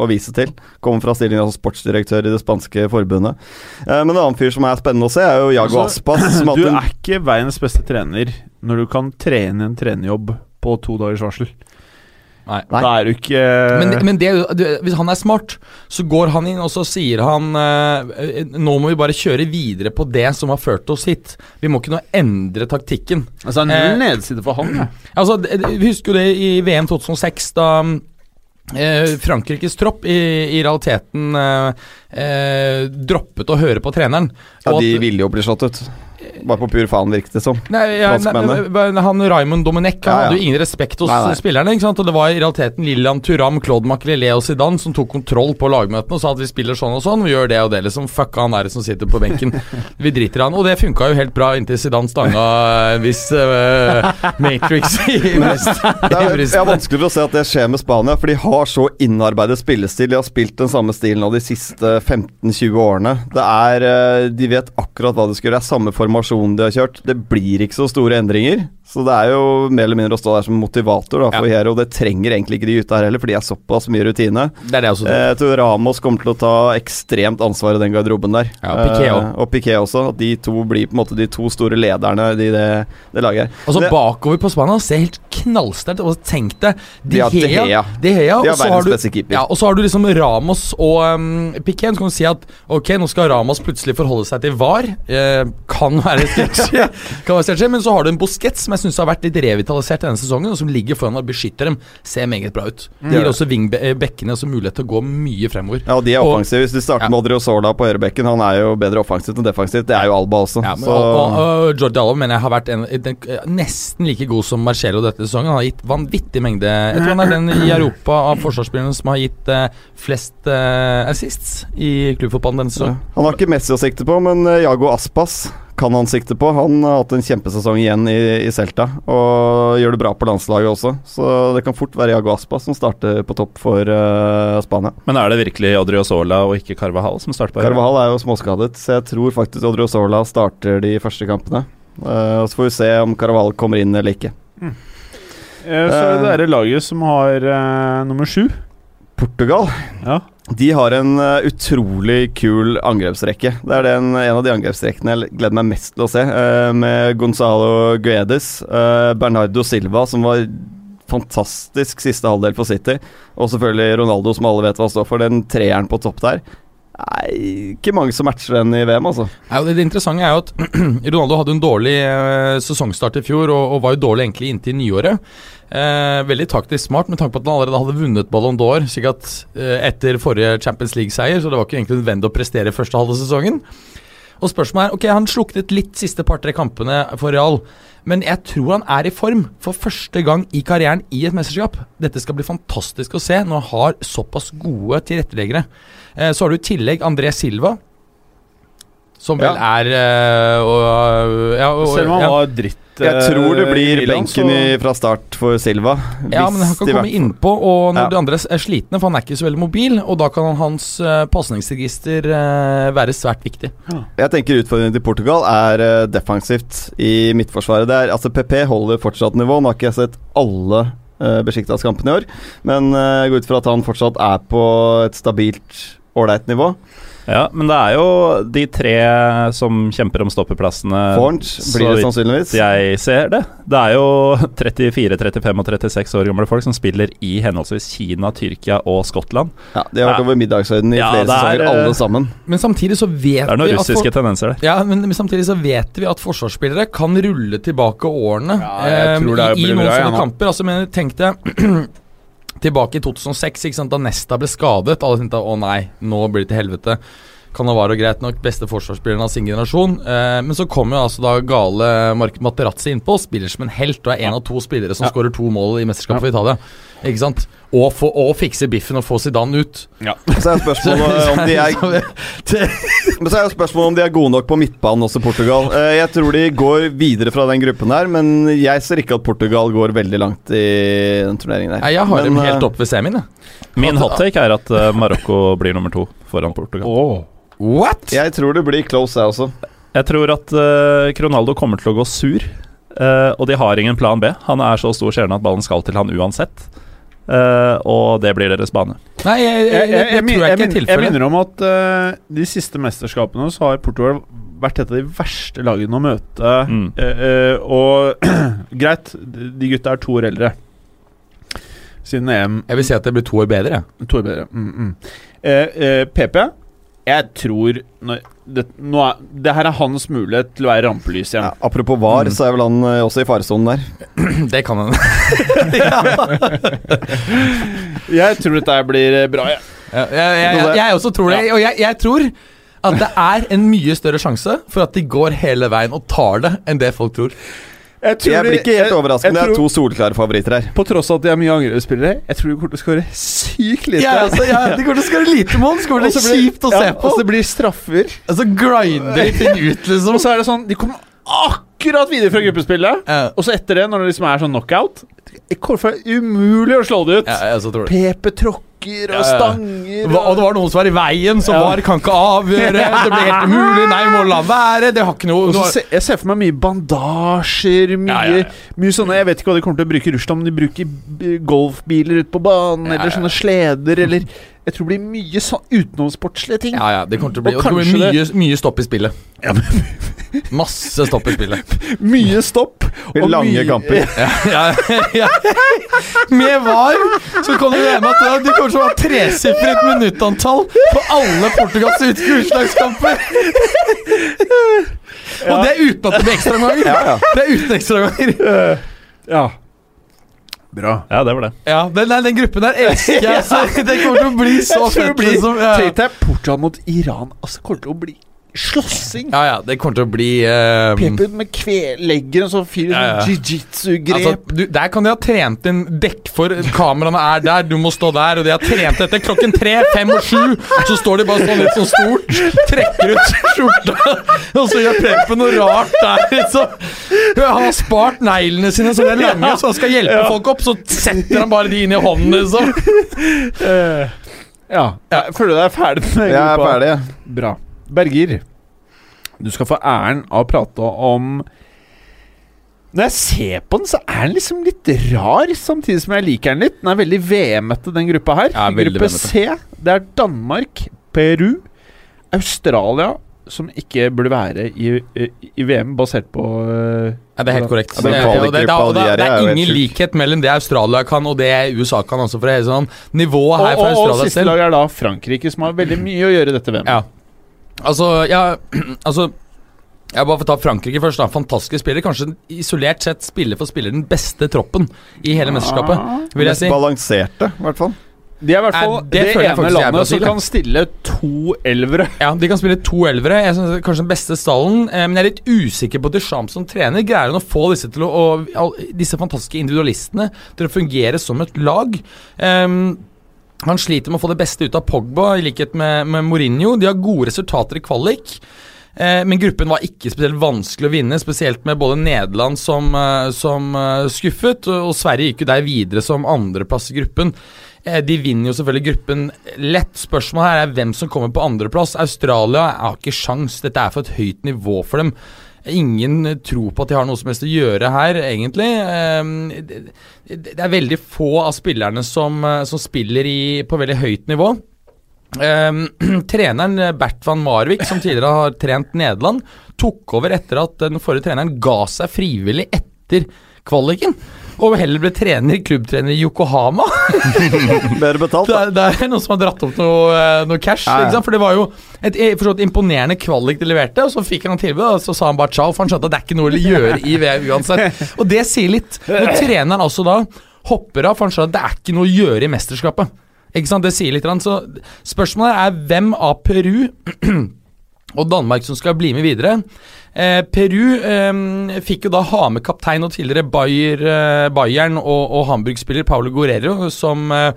å vise til. Kommer fra stillingen som sportsdirektør i det spanske forbundet. Uh, men en annen fyr som er spennende å se, er jo Jago Altså, Aspas. Som Du er ikke verdens beste trener når du kan trene en trenerjobb på to dagers varsel. Nei. Nei. Da er du ikke Men, men det, det, hvis han er smart, så går han inn og så sier han eh, Nå må vi bare kjøre videre på det som har ført oss hit. Vi må ikke nå endre taktikken. Altså, Eh, null nedside for han, ja. Altså, det- det- Vi husker jo det i VM 2006, da eh, Frankrikes tropp i, i realiteten eh, eh, droppet å høre på treneren. Ja, de at- ville jo bli slått ut. Bare på pur faen, virket det som. Nei, ja, nei, han Raymond Domenech Han Ja, ja. hadde jo ingen respekt hos Nei, spillerne. Ikke sant? Og Det var i realiteten Lillian Turam, Claude Makelele og Zidane som tok kontroll på lagmøtene og sa at vi spiller sånn og sånn, vi gjør det og det. liksom Fuck han der som sitter på benken. Vi driter i han. Og det funka jo helt bra inntil Zidane stanga en viss uh, Matrix i brystet. Det er, vanskelig for å se at det skjer med Spania, for de har så innarbeidet spillestil. De har spilt den samme stilen av de siste 15-20 årene. Det er, eh, De vet akkurat hva de skal gjøre. Det er samme formasjon de har kjørt. Det blir ikke så store endringer. Så det er jo mer eller mindre å stå der som motivator da, for Hero. Det trenger egentlig ikke de gutta her heller, for de er såpass mye rutine. Det det også. Eh, Jeg tror Ramos kommer til å ta ekstremt ansvar i den garderoben der. Ja, Piqué Eh, og Piqué også. De to blir på en måte de to store lederne i det, det laget her. Og så bakover på Spania ser helt knallsterkt Og tenk deg De har De Gea. De Gea, De og så har du-. Ja, og så har du liksom Ramos og um, Piqué. Så kan du si at ok, nå skal Ramos plutselig forholde seg til VAR. Eh, kan være sketsjy, men så har du en Busquets som jeg syns har vært litt revitalisert denne sesongen, og som ligger foran og beskytter dem. Ser meget bra ut. Det gir også bekkene også mulighet til å gå mye fremover. Ja, og de er offensive. Hvis du starter Ja. med Odriozola på ørebekken, han er jo bedre offensivt enn defensivt. Det er jo Alba også. Ja, men, så og, og, og Jordi Alba mener jeg har vært en, den, nesten like god som Marcello dette sesongen. Han har gitt vanvittig mengde Jeg tror han er den i Europa av forsvarsspillerne som har gitt eh, flest eh, assists i klubbfotballen denne ja. sesongen. Han har ikke Messi å sikte på, men eh, Jago Aspas kan han sikte på. Han har hatt en kjempesesong igjen i, i Celta, og gjør det bra på landslaget også. Så det kan fort være Jago Aspa som starter på topp for uh, Spania. Men er det virkelig Odriozola og ikke Carvajal som starter på Hero? Carvajal er jo småskadet, så jeg tror faktisk Odriozola starter de første kampene. Uh, og Så får vi se om Carvajal kommer inn eller ikke. Eh, Så er det det laget som har uh, nummer sju. Portugal Ja. De har en eh, utrolig kul angrepsrekke. Det er den, en av de angrepsrekkene jeg gleder meg mest til å se. eh, med Gonzalo Guedes, eh, Bernardo Silva, som var fantastisk siste halvdel for City, og selvfølgelig Ronaldo, som alle vet hva står for. Den treeren på topp der. Nei, ikke mange som matcher den i VM, altså. Nei, det, det interessante er jo at Ronaldo hadde en dårlig eh, sesongstart i fjor, og, og var jo dårlig egentlig inntil nyåret. Eh, veldig taktisk smart med tanke på at han allerede hadde vunnet Ballon d'Or slik at eh, etter forrige Champions League-seier, så det var ikke egentlig nødvendig å prestere første halve sesongen. Og spørsmålet er Ok, han sluknet litt siste par-tre kampene for Real, men jeg tror han er i form for første gang i karrieren i et mesterskap. Dette skal bli fantastisk å se når han har såpass gode tilretteleggere. Eh, så har du i tillegg André Silva, som vel er eh, og, ja, og, Selv om han ja. var dritt Jeg eh, tror det blir Milan, benken i, fra start for Silva. Ja, hvis men han kan komme innpå, og når Ja. de andre er slitne, for han er ikke så veldig mobil, og da kan hans uh, pasningsregister eh, være svært viktig. Jeg tenker utfordringen til Portugal er eh, defensivt i midtforsvaret. Det er, altså PP holder fortsatt nivå. Nå har ikke jeg sett alle uh, Besjiktas-kampene i år, men eh, jeg går ut fra at han fortsatt er på et stabilt, ålreit nivå. Ja, men det er jo de tre som kjemper om stoppeplassene. Fornt blir det sannsynligvis. Jeg ser det. Det er jo 34, 35 og 36 år gamle folk som spiller i henholdsvis Kina, Tyrkia og Skottland. Ja, de har vært Ja. over middagshøyden i Ja, flere det er, sesonger, eh, alle sammen. Men samtidig så vet vi Det er noen at russiske tendenser der. Ja, men, men samtidig så vet vi at forsvarsspillere kan rulle tilbake årene Ja, jeg eh, tror det i, i noen sånne kamper. Altså, men tenk deg tilbake i 2006, ikke sant, da Nesta ble skadet. Alle tenkte å nei, nå blir det til helvete. Cannavaro greit nok, beste forsvarsspilleren av sin generasjon. Eh, men så kommer jo altså da gale Mark Materazzi innpå, spiller som en helt og er en av to spillere som skårer to mål i mesterskapet for Italia. Ikke sant? Og, få, og fikse biffen og få Zidane ut. Så er spørsmålet om de er Men så er spørsmålet om de er gode nok på midtbanen også, Portugal. Eh, Jeg tror de går videre fra den gruppen her, men jeg ser ikke at Portugal går veldig langt i den turneringen der. Nei, jeg har Men, dem eh, helt opp ved semien, jeg. Min hottake er at eh, Marokko blir nummer to foran Portugal. What?! Jeg tror det blir close, jeg også. Jeg tror at uh, Ronaldo kommer til å gå sur, uh, og de har ingen plan B. Han er så stor stjerne at ballen skal til han uansett. Uh, og det blir deres bane. Nei, jeg, jeg, jeg, jeg tror jeg ikke er minner om at uh, de siste mesterskapene så har Portugal vært et av de verste lagene å møte. Mm. Uh, og greit, de gutta er to år eldre. Siden EM Jeg vil si at det blir to år bedre. To år bedre. Mm, mm. PP jeg tror når, det, er, det, her er hans mulighet til å være rampelys igjen. Ja, apropos VAR, mm. så er vel han uh, også i faresonen der. det kan han. jeg tror dette blir eh, bra, jeg. Ja, jeg, jeg, jeg, også tror det. Og jeg, tror at det er en mye større sjanse for at de går hele veien og tar det, enn det folk tror. Jeg, jeg blir ikke helt overraskende. Det er to solklare favoritter her. På tross av at de er mye angrepsspillere, jeg tror de kommer til å skåre sykt lite. Ja, altså, ja, de kommer til å skåre lite mål, så kommer det kjipt å se på. Og så blir straffer. Altså grinder ting ut, liksom. Og så er det sånn De kommer akkurat videre fra gruppespillet, og så etter det, når det liksom er sånn knockout Korfa umulig å slå det ut. Ja, Pepe tråkker bakker og stanger. Og, og det var noen som var i veien, som VAR kan ikke avgjøre. Det ble helt umulig. Nei, må la være. Det har ikke noe, noe. Se, Jeg ser for meg mye bandasjer, mye, mye sånne Jeg vet ikke hva de kommer til å bruke i Russland, om de bruker golfbiler ute på banen, eller sånne sleder, eller jeg tror det blir mye sånn utenomsportslige ting. Ja, ja, det kommer til å bli, og det blir mye, mye stopp i spillet. Ja, Masse stopp i spillet. mye stopp. Og lange mye, kamper. Ja, ja, ja, Med VAR så kan du regne med at det kommer til å være tresifret minuttantall på alle Portugals utslagskamper. Og det er uten at det blir ekstraomganger. Det er uten ekstraomganger. Ja. Bra. Ja, det var det. Ja, den, den gruppen der elsker jeg. Så det kommer til å bli så fett. Liksom. Ja. Tenk deg Portugal mot Iran. Altså, kommer til å bli slåssing. Ja, ja, det kommer til å bli uh, Pepper med kvelegger og så fyr ja, ja. jiu-jitsu-grep. Altså, der kan de ha trent inn dekk for Kameraene er der, du må stå der. Og de har trent etter klokken tre, fem og sju. Så står de bare sånn litt sånn stort, trekker ut skjorta, og så gjør Pepe noe rart der. Liksom. Han har spart neglene sine så de er lange, så han skal hjelpe ja. folk opp. Så setter han bare de inn i hånden, liksom. Uh, ja. Jeg føler du deg ferdig med. Jeg er ferdig. Bra. Berger, du skal få æren av å prate om Når jeg ser på den, så er den liksom litt rar, samtidig som jeg liker den litt. Den er veldig VM-ete, den gruppa her. Ja, Gruppe C, det er Danmark, Peru, Australia, som ikke burde være i, i VM, basert på uh, ja, Det er helt korrekt. Ja, det, er, det, det, det, er ingen likhet mellom det Australia kan og det USA kan. Altså, for det sånn Nivået her og, fra Australia selv Og siste lag er da Frankrike, som har veldig mye å gjøre i dette VM. Ja. Altså, ja, altså jeg bare får ta Frankrike først. da Fantastiske spiller. Kanskje isolert sett spiller for spiller den beste troppen i hele mesterskapet. Vil jeg si Balanserte, i hvert fall. De er i hvert fall det, det ene landet som kan stille to elvere. Ja, de kan spille to elvere. Jeg synes Kanskje den beste stallen. Eh, men jeg er litt usikker på Deschamps som trener. Greier han å få disse, til å, og, disse fantastiske individualistene til å fungere som et lag? Um, han sliter med å få det beste ut av Pogba, i likhet med, med Mourinho. De har gode resultater i kvalik. Eh, men gruppen var ikke spesielt vanskelig å vinne, spesielt med både Nederland som, eh, som uh, skuffet, og Sverige gikk jo der videre som andreplass i gruppen. Eh, de vinner jo selvfølgelig gruppen lett. Spørsmålet her er hvem som kommer på andreplass. Australia har ikke sjans, dette er for et høyt nivå for dem. Ingen tro på at de har noe som helst å gjøre her, egentlig. Ehm, det er veldig få av spillerne som, eh, som spiller i, på veldig høyt nivå. Um, treneren Bert van Marvik, som tidligere har trent Nederland, tok over etter at den forrige treneren ga seg frivillig etter kvaliken og heller ble trener, klubbtrener i Yokohama. Bedre betalt, da. Det, det, er noen som har dratt opp noe, eh, noe cash. Ja, ja. For det var jo et eh, imponerende kvalik de leverte, og så fikk han tilbud, og så sa han bare ciao, for han skjønte at det er ikke noe å gjøre i VM uansett. Og det sier litt. Når treneren altså da hopper av, for han skjønner at det er ikke noe å gjøre i mesterskapet. Ikke sant, Det sier litt. Så spørsmålet er hvem av Peru og Danmark som skal bli med videre. Eh, Peru eh, fikk jo da ha med kaptein og tidligere Bayer, eh, Bayern og, og Hamburg-spiller Paulo Guerrero, som eh,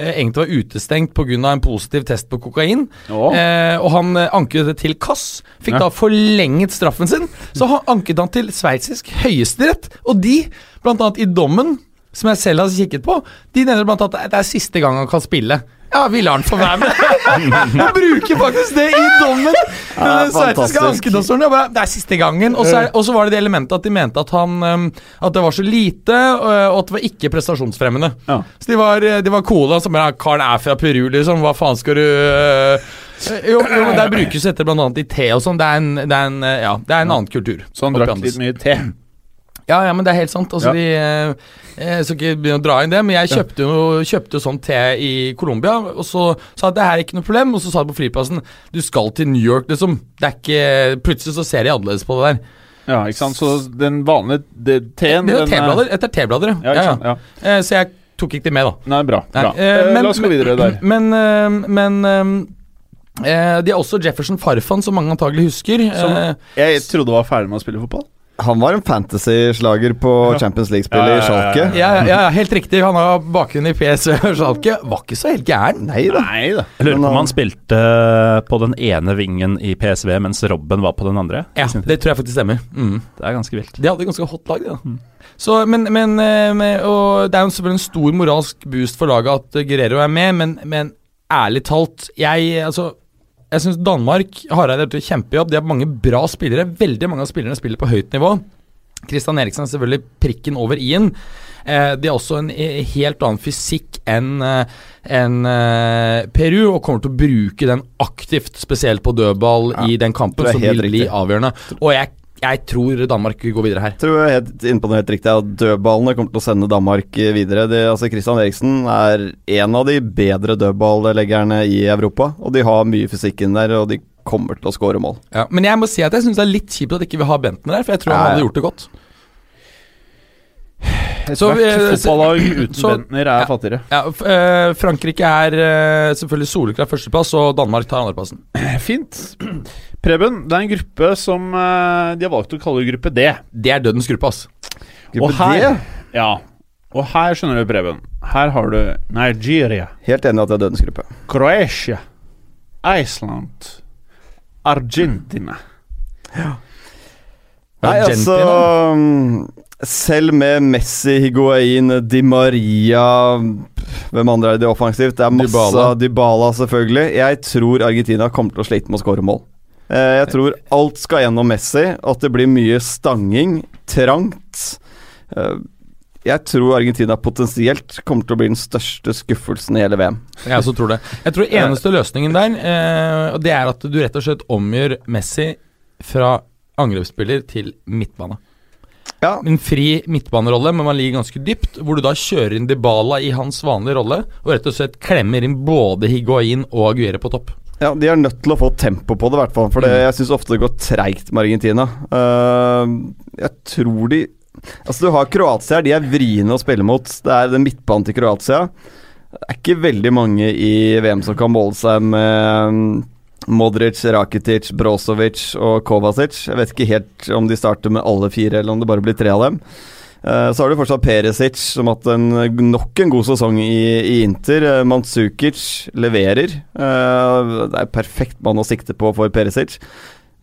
egentlig var utestengt pga. en positiv test på kokain. Oh. og han eh, anket det til Kass. Fikk ja. da forlenget straffen sin. Så han anket han til sveitsisk høyesterett, og de, blant annet i dommen som jeg selv har kikket på, de nevner blant annet at det er siste gang han kan spille. Ja, vi lar han få være med? Han bruker faktisk det i dommen! Den sveitsiske ankedomstolen. bare, Det er siste gangen. Og så, var det det elementet at de mente at han At det var så lite, øh, og at det var ikke prestasjonsfremmende. Ja. Så de var, de var cola. Som bare, Karen er fra Peru, liksom. Hva faen skal du øh, jo, jo, Der brukes dette bl.a. i te og sånn. Det en, det en, øh, ja, det er en annen kultur. Så han drakk litt mye te. Ja, ja, men det er helt sant. Altså, de, jeg skal ikke begynne å dra inn det, men jeg kjøpte jo kjøpte sånn te i Colombia, og så sa jeg det her er ikke noe problem, og så sa de på flyplassen du skal til New York, liksom. Det er ikke Plutselig så ser de annerledes på det der. Ja, ikke sant. Så den vanlige det, teen Det er jo er- teblader. Dette er teblader, Ja, ikke sant. Ja. Eh, Så jeg tok ikke det med, da. Nei, bra. Bra. eh, Eh, men- La oss gå videre der. Men, men, men eh, eh, de har også Jefferson Farfan, som mange antagelig husker. Som- Eh, Jeg trodde var ferdig med å spille fotball. Han var en fantasy-slager på Ja. Champions League-spillet Ja, ja, i ja, ja. Schalke. ja, ja, ja, helt riktig. Han har bakgrunn i PSV og Schalke. Var ikke så helt gæren. Nei da. Nei da. Jeg lurer Men på om han- spilte på den ene vingen i PSV, mens Robben var på den andre. Ja, det tror jeg faktisk stemmer. Mm. Det er ganske vilt. De hadde ganske hot lag, de, da. Så, men, men eh, og Det er jo selvfølgelig en stor moralsk boost for laget at eh, Guerrero er med, men, men ærlig talt Jeg altså jeg syns Danmark Hareide har gjort en kjempejobb. De har mange bra spillere. Veldig mange av spillerne spiller på høyt nivå. Kristian Eriksen er selvfølgelig prikken over i-en. Eh, de har også en eh, helt annen fysikk enn en, eh, Peru, og kommer til å bruke den aktivt, spesielt på dødball Ja, i den kampen, som blir vil bli avgjørende. Og jeg, jeg tror Danmark går videre her. Tror jeg helt innpå det helt riktig at dødballene kommer til å sende Danmark videre. De, altså Christian Eriksen er en av de bedre dødballleggerne i Europa, og de har mye fysikk inn der, og de kommer til å skåre mål. Ja, men jeg må si at jeg syns det er litt kjipt at ikke vi har Bentner der, for jeg tror han hadde gjort det godt. Så vi- fotballag uten så- Bentner er ja. fattigere. Ja, f eh, Frankrike er eh, selvfølgelig soleklar førsteplass, og Danmark tar andreplassen. Fint. Preben, det er en gruppe som eh, de har valgt å kalle gruppe D. Det er dødens gruppe, ass. Og her, D, ja, og her skjønner du, Preben. Her har du Nigeria, helt enig at det er dødens gruppe. Croatia, Iceland, Argentina. Nei, altså Selv med Messi, Higuain, Di Maria Hvem andre er det offensivt? Det er masse Dybala. Dybala. selvfølgelig. Jeg tror Argentina kommer til å slite med å skåre mål. Eh, Jeg tror alt skal gjennom Messi, at det blir mye stanging, trangt. Eh, Jeg tror Argentina potensielt kommer til å bli den største skuffelsen i hele VM. Jeg også tror det. Jeg tror eneste løsningen der, eh, det er at du rett og slett omgjør Messi fra angrepsspiller til midtbane. Ja, En fri midtbanerolle, men man ligger ganske dypt, hvor du da kjører inn Dybala i hans vanlige rolle, og rett og slett klemmer inn både Higuain og Aguirre på topp. Ja, De er nødt til å få tempo på det, i hvert fall. For det, jeg syns ofte det går treigt med Argentina. Uh, jeg tror de Altså, du har Kroatia de er vriene å spille mot. Det er den midtbanen til Kroatia. Det er ikke veldig mange i VM som kan måle seg med mm, Modric, Rakitic, Brozovic og Kovacic. Jeg vet ikke helt om de starter med alle fire, eller om det bare blir tre av dem. Eh, Så har du fortsatt Perisic, som har hatt en, nok en god sesong i, i Inter. Eh, Mandzukic leverer. Eh, Det er perfekt mann å sikte på for Perisic.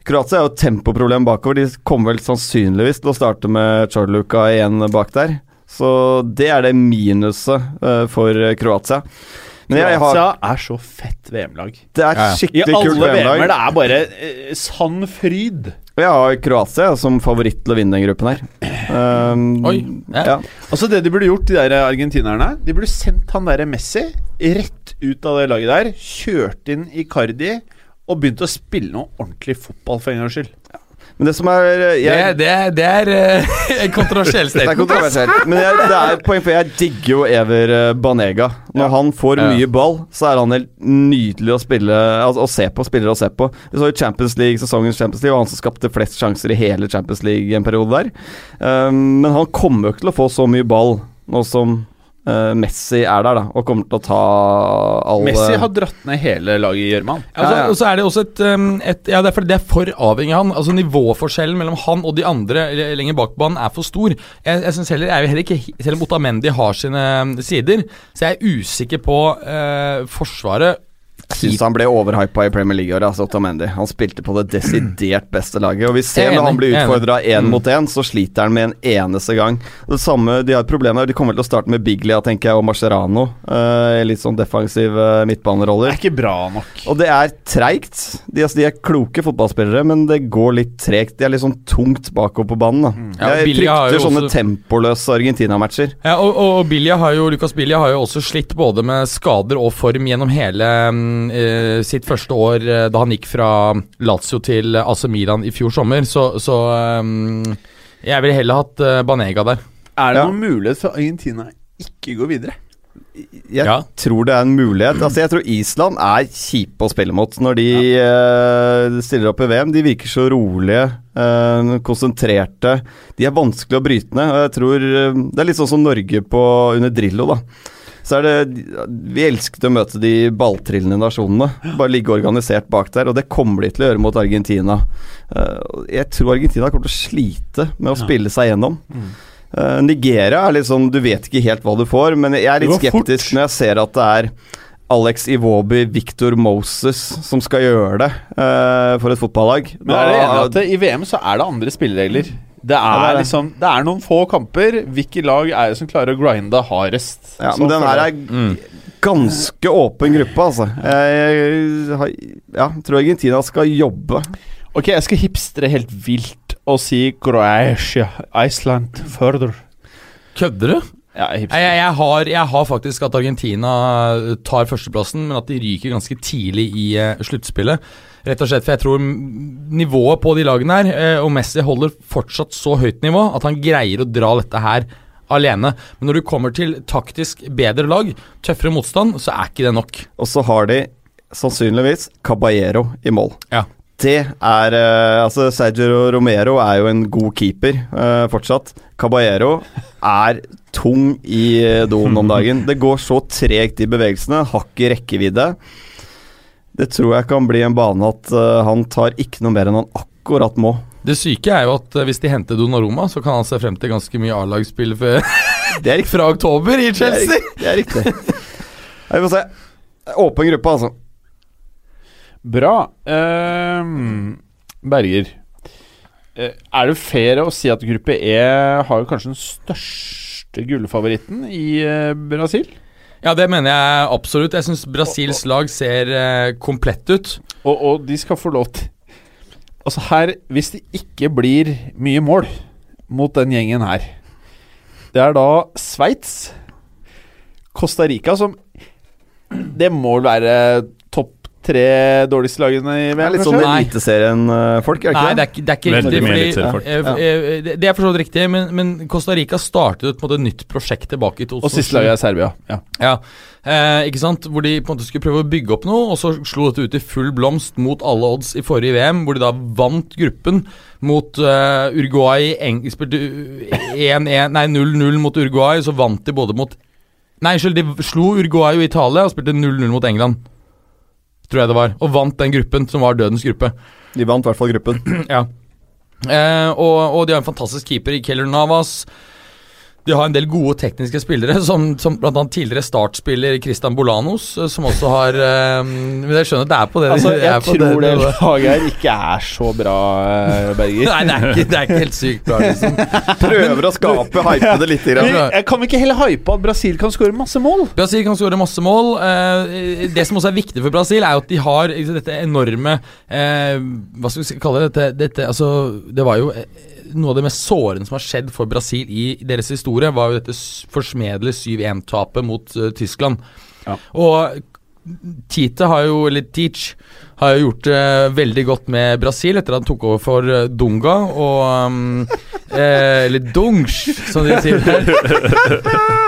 Kroatia er jo et tempoproblem bakover. De kommer vel sannsynligvis til å starte med Charluca igjen bak der. Så det er det minuset for Kroatia. Men jeg har, Kroatia er så fett VM-lag. det er Ja, ja. I skikkelig I alle VM-er VM-lag. det er bare sann fryd. Jeg har Kroatia som favoritt til å vinne den gruppen her. Um, Oi, ja. ja. Altså Det de burde gjort, de der argentinerne De burde sendt han derre Messi rett ut av det laget der. Kjørt inn Icardi og begynt å spille noe ordentlig fotball for en gangs skyld. Men det som er Det, jeg, det, det er eh, en kontroversiell Det er statement. kontroversielt. Men jeg, det er poeng, for jeg digger jo Ever eh, Banega. Når Ja. han får Ja. mye ball, så er han helt nydelig å spille altså, Å se på. Spiller å se på. Vi så jo Champions League, sesongens Champions League, og han som skapte flest sjanser i hele Champions League en periode der. Um, men han kommer jo ikke til å få så mye ball nå som eh, Messi er der, da, og kommer til å ta alle Messi har dratt ned hele laget i gjørma. Altså, Ja, ja. Og så er det også et, um, et Ja, det er det er for avhengig av han. Altså Nivåforskjellen mellom han og de andre lenger bak banen er for stor. Jeg, jeg synes heller, jeg er heller ikke Selv om Otamendi har sine um, sider, så jeg er usikker på uh, Forsvaret Jeg syns han ble overhypa i Premier League i år, altså, Otamendi. Han spilte på det desidert beste laget. Og vi ser når han blir utfordra én Mm. mot én, så sliter han med en eneste gang. Det samme, De har et problem der. De kommer til å starte med Biglia, tenker jeg, og Mascherano. Uh, litt sånn defensiv uh, Det er ikke bra nok. Og det er treigt. De, altså, de er kloke fotballspillere, men det går litt tregt. De er litt sånn tungt bakover på banen. Da. Ja, jeg frykter sånne også- tempoløse Argentina-matcher. Ja, og, og, og Bilja har jo, Lucas Bilja har jo også slitt både med skader og form gjennom hele mm, eh, sitt første år eh, da han gikk fra Lazio til AC Milan i fjor sommer, så, så mm, jeg ville heller hatt eh, Banega der. Er det Ja. noen mulighet for Argentina ikke gå videre? Jeg Ja. tror det er en mulighet. Altså, jeg tror Island er kjipe å spille mot når de eh, stiller opp i VM. De virker så rolige, uh, konsentrerte. De er vanskelig å bryte ned. Og jeg tror uh, Det er litt sånn som Norge på, under Drillo, da. Så er det Vi elsket å møte de balltrillende nasjonene. Bare ligge organisert bak der, og det kommer de til å gjøre mot Argentina. Eh, jeg tror Argentina kommer til å slite med å spille seg gjennom. Eh, Nigeria er litt sånn Du vet ikke helt hva du får, men jeg er litt Det fort. skeptisk når jeg ser at det er Alex Iwobi, Victor Moses som skal gjøre det uh, for et fotballag. Men er du enig i at i VM så er det andre spilleregler? Det Ja, er, det er liksom Det er noen få kamper. Hvilke lag er det som klarer å grinde hardest? ja, men den her er er ganske åpen gruppe, altså. Jeg, ja, tror Argentina skal jobbe. Ok, jeg skal hipstre helt vilt og si Croatia, Iceland, further. Kødder du? Ja, jeg Jeg, jeg, har, jeg har faktisk at Argentina tar førsteplassen, men at de ryker ganske tidlig i uh, sluttspillet. Rett og slett, for jeg tror nivået på de lagene her, eh, og Messi holder fortsatt så høyt nivå at han greier å dra dette her alene. Men når du kommer til taktisk bedre lag, tøffere motstand, så er ikke det nok. Og så har de sannsynligvis Caballero i mål. Ja. Det er eh, Altså, Sergio Romero er jo en god keeper eh, fortsatt. Caballero er tung i eh, doen om dagen. Det går så tregt i bevegelsene, har ikke rekkevidde. Det tror jeg kan bli en bane at uh, han tar ikke noe mer enn han akkurat må. Det syke er jo at eh, hvis de henter Donnarumma, så kan han se frem til ganske mye A-lagsspill Det er riktig. fra oktober i Chelsea. Det er riktig. Ja, Vi får se. Åpen gruppe, altså. Bra. Uh, Berger. Uh, er det fair å si at gruppe E har jo kanskje den største gullfavoritten i Brasil? Ja, det mener jeg absolutt. Jeg syns Brasils lag ser eh, komplett ut. Og, og de skal få lov til Altså her, hvis det ikke blir mye mål mot den gjengen her Det er da Sveits, Costa Rica som Det må være tre dårligste lagene i VM, Det er litt sånn? Nei. Eliteserien-folk, er det Nei, ikke det er ikke, det er ikke riktig. fordi- eh, eh, det- er for så vidt riktig, men, men Costa Rica startet et nytt prosjekt tilbake i 2007. Og siste laget er Serbia. Ja. Ja, eh, ikke sant? Hvor de på en måte skulle prøve å bygge opp noe, og så slo dette ut i full blomst mot alle odds i forrige VM, hvor de da vant gruppen mot uh, Uruguay. Eng spilte 1-1, nei 0-0 mot Uruguay, så vant de både mot Nei, unnskyld, de slo Uruguay og Italia og spilte 0-0 mot England. Tror jeg det var. Og vant den gruppen, som var dødens gruppe. De vant i hvert fall gruppen. Ja. Eh, og, og de har en fantastisk keeper i Keller Navas. De har en del gode tekniske spillere, som, som bl.a. tidligere startspiller Christian Bolanos, eh, som også har eh, Men jeg skjønner at det er på det Altså, er jeg på tror det det laget her ikke er så bra, eh, Berger. Nei, det er, ikke, det er ikke helt sykt bra, liksom. Prøver å skape, hype det litt. Vi, Grann. jeg kan vi ikke heller hype at Brasil kan skåre masse mål? Brasil kan skåre masse mål. Eh, det som også er viktig for Brasil, er jo at de har dette enorme eh, Hva skal vi kalle det? Dette, dette altså, det var jo noe av det mest sårende som har skjedd for Brasil i deres historie, var jo dette forsmedelige 7-1-tapet mot uh, Tyskland. Ja. Og Tite har jo, eller Teach, har jo gjort det veldig godt med Brasil etter at han tok over for uh, Dunga og um, eh, Eller Dungs, som de sier der.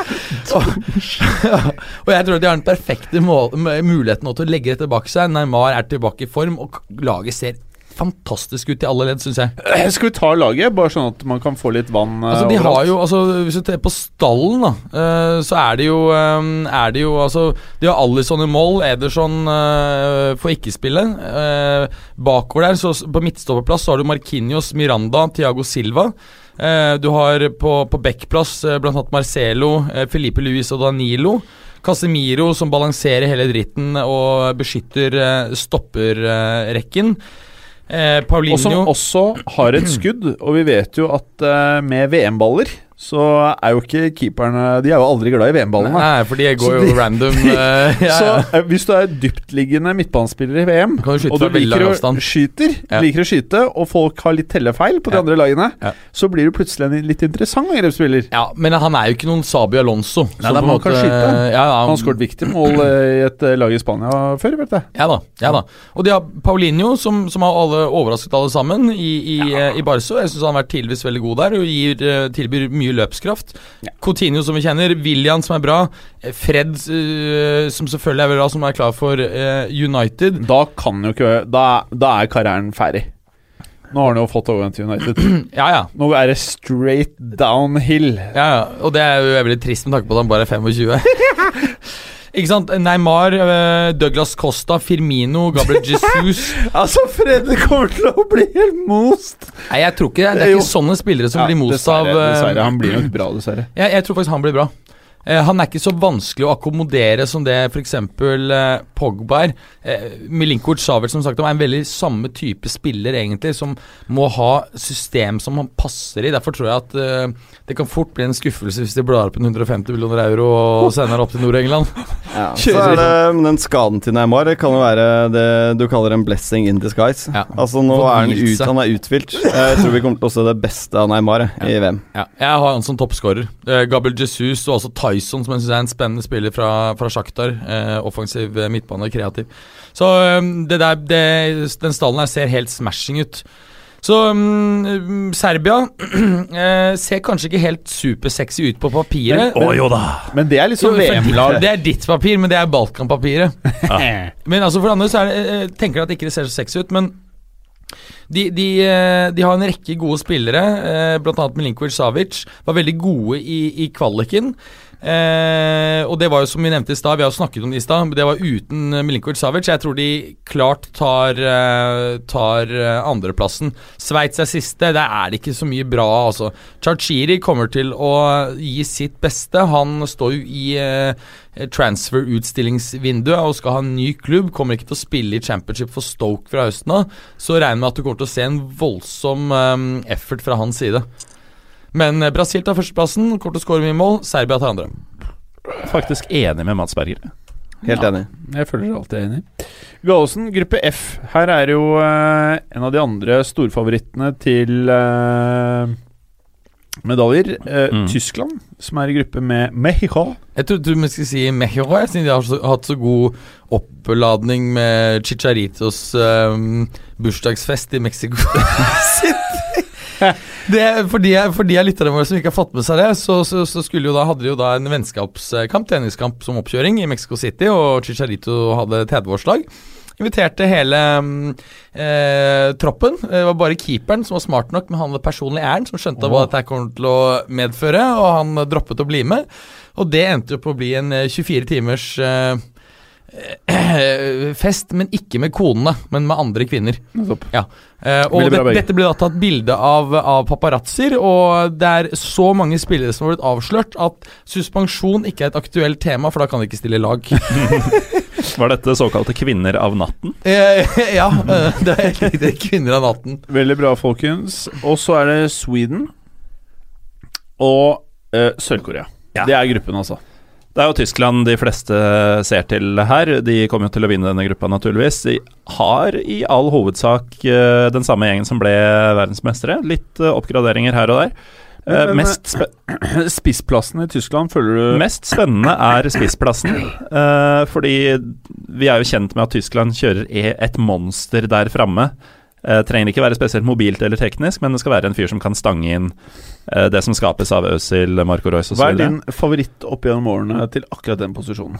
og jeg tror de har den perfekte muligheten nå til å legge dette bak seg. Neymar er tilbake i form, og laget ser fantastisk ut i alle ledd, syns jeg. Eh, Skal vi ta laget, bare sånn at man kan få litt vann eh, Altså, de overalt? har jo, altså, Hvis du ser på stallen, da, eh, så er det jo Er det jo altså De har Alison i mål. Ederson får ikke spille. Bakover der, så på midtstopperplass, så har du Marquinhos, Miranda, Thiago Silva. Du har på, på backplass bl.a. Marcelo, Felipe Luis og Danilo. Casemiro som balanserer hele dritten og beskytter stopperrekken. Uh, Paulinho. Som også har et skudd, og vi vet jo at eh, med VM-baller så er jo ikke keeperne De er jo aldri glad i VM-ballene. Nei, for de går jo de, random. Uh, ja, så uh, hvis du er dyptliggende midtbanespiller i VM, og du liker å, skyter, ja. liker å skyte, og folk har litt tellefeil på de andre lagene, så blir du plutselig en litt interessant angrepsspiller. Ja, men han er jo ikke noen Sabi Alonso. Nei, da, han kan skyte. Ja, han har skåret viktige mål i et lag i Spania før, vet jeg. Ja da. ja da Og de har Paulinho, som, som har alle overrasket alle sammen i, i, i Barso. Jeg syns han har vært tidligvis veldig god der og gir, eh, tilbyr mye mye løpskraft. Ja. Coutinho, som vi kjenner. William, som er bra. Fred, uh, som selvfølgelig er bra, som er klar for uh, United. Da kan jo ikke Da, da er karrieren ferdig. Nå har han jo fått overgang til United. ja, ja. Nå er det straight downhill. Ja, ja. Og det er jo veldig trist med tanke på at han bare er 25. Ikke sant? Neymar, Douglas Costa, Firmino, Gabriel Jesus Altså, Freddy kommer til å bli helt most! Nei, jeg tror ikke det. Det er ikke sånne spillere som ja, blir most av Dessverre. Han blir nok bra, dessverre. Jeg, jeg tror faktisk han blir bra. Eh, han er ikke så vanskelig å akkommodere som det f.eks. Eh, Pogba er. Milinkovic sa vel som sagt, er en veldig samme type spiller, egentlig, som må ha system som han passer i. Derfor tror jeg at eh, det kan fort bli en skuffelse hvis de blar opp en 150 millioner euro og sender opp til Nord-England. Ja, så er det den skaden til Neymar Det kan jo være det du kaller en blessing in disguise. Ja. Altså Nå er han, ut, han er uthvilt. Jeg tror vi kommer til å se det beste av Neymar i VM. Ja. Jeg har han som toppskårer. Gabriel Jesus og også Ty Tyson, som jeg syns er en spennende spiller fra, fra Sjaktar. Eh, offensiv eh, midtbane, kreativ. Så eh, det der, det, den stallen her ser helt smashing ut. Så um, Serbia eh, ser kanskje ikke helt supersexy ut på papiret. Men, men, men det er liksom VM-lag. Det er ditt papir, men det er Balkan-papiret. ja. Men altså for andre så er det, eh, tenker jeg at ikke det ser så sexy ut, men de, de, de, har en rekke gode spillere, bl.a. Milinkovic Savic. Var veldig gode i, i kvaliken. Eh, og det var jo som vi nevnte i stad, vi har jo snakket om det i stad, det var uten Milinkovic Savic. Jeg tror de klart tar, eh, tar eh, andreplassen. Sveits er siste, der er det ikke så mye bra, altså. Charchiri kommer til å gi sitt beste. Han står jo i eh, transfer-utstillingsvinduet og skal ha en ny klubb. Kommer ikke til å spille i championship for Stoke fra høsten av. Så regner med at du kommer til å se en voldsom um, effort fra hans side. Men eh, Brasil tar førsteplassen, kort å skåre mye mål. Serbia tar andre. Faktisk enig med Mats Berger. Helt ja, enig. Jeg føler jeg alltid enig. Gallosen, gruppe F. Her er jo eh, en av de andre storfavorittene til eh, medaljer. Eh, mm. Tyskland, som er i gruppe med Mexico. Jeg trodde vi skulle si Mexico, jeg, siden de har så, hatt så god oppladning med Chicharitos um, bursdagsfest i Mexico det, for, de, for de lytterne våre som ikke har fått med seg det, så, så, så da, hadde de jo da en vennskapskamp, treningskamp som oppkjøring i Mexico City, og Chicharito hadde 30-årslag. Inviterte hele eh, troppen. Det var bare keeperen som var smart nok men han personlig æren, som skjønte oh. hva dette kom til å medføre, og han droppet å bli med. Og det endte jo på å bli en 24 eh, timers eh, fest, men ikke med konene, men med andre kvinner. Ja. Uh, og det, dette ble da tatt bilde av, av paparazzoer, og det er så mange spillere som har blitt avslørt at suspensjon ikke er et aktuelt tema, for da kan de ikke stille lag. Var dette såkalte kvinner av natten? Uh, ja, uh, det er helt riktig. Kvinner av natten. Veldig bra, folkens. Og så er det Sweden og Sør-Korea. Ja. Det er gruppen, altså. Det er jo Tyskland de fleste ser til her. De kommer jo til å vinne denne gruppa, naturligvis. De har i all hovedsak uh, den samme gjengen som ble verdensmestere. Litt uh, oppgraderinger her og der. Uh, men, mest spissplassen i Tyskland, føler du Mest spennende er spissplassen. fordi vi er jo kjent med at Tyskland kjører e- et monster der framme. Uh, trenger ikke være spesielt mobilt eller teknisk, men det skal være en fyr som kan stange inn eh, det som skapes av Øzil, Marco Royce osv. Hva er din favoritt opp gjennom årene til akkurat den posisjonen?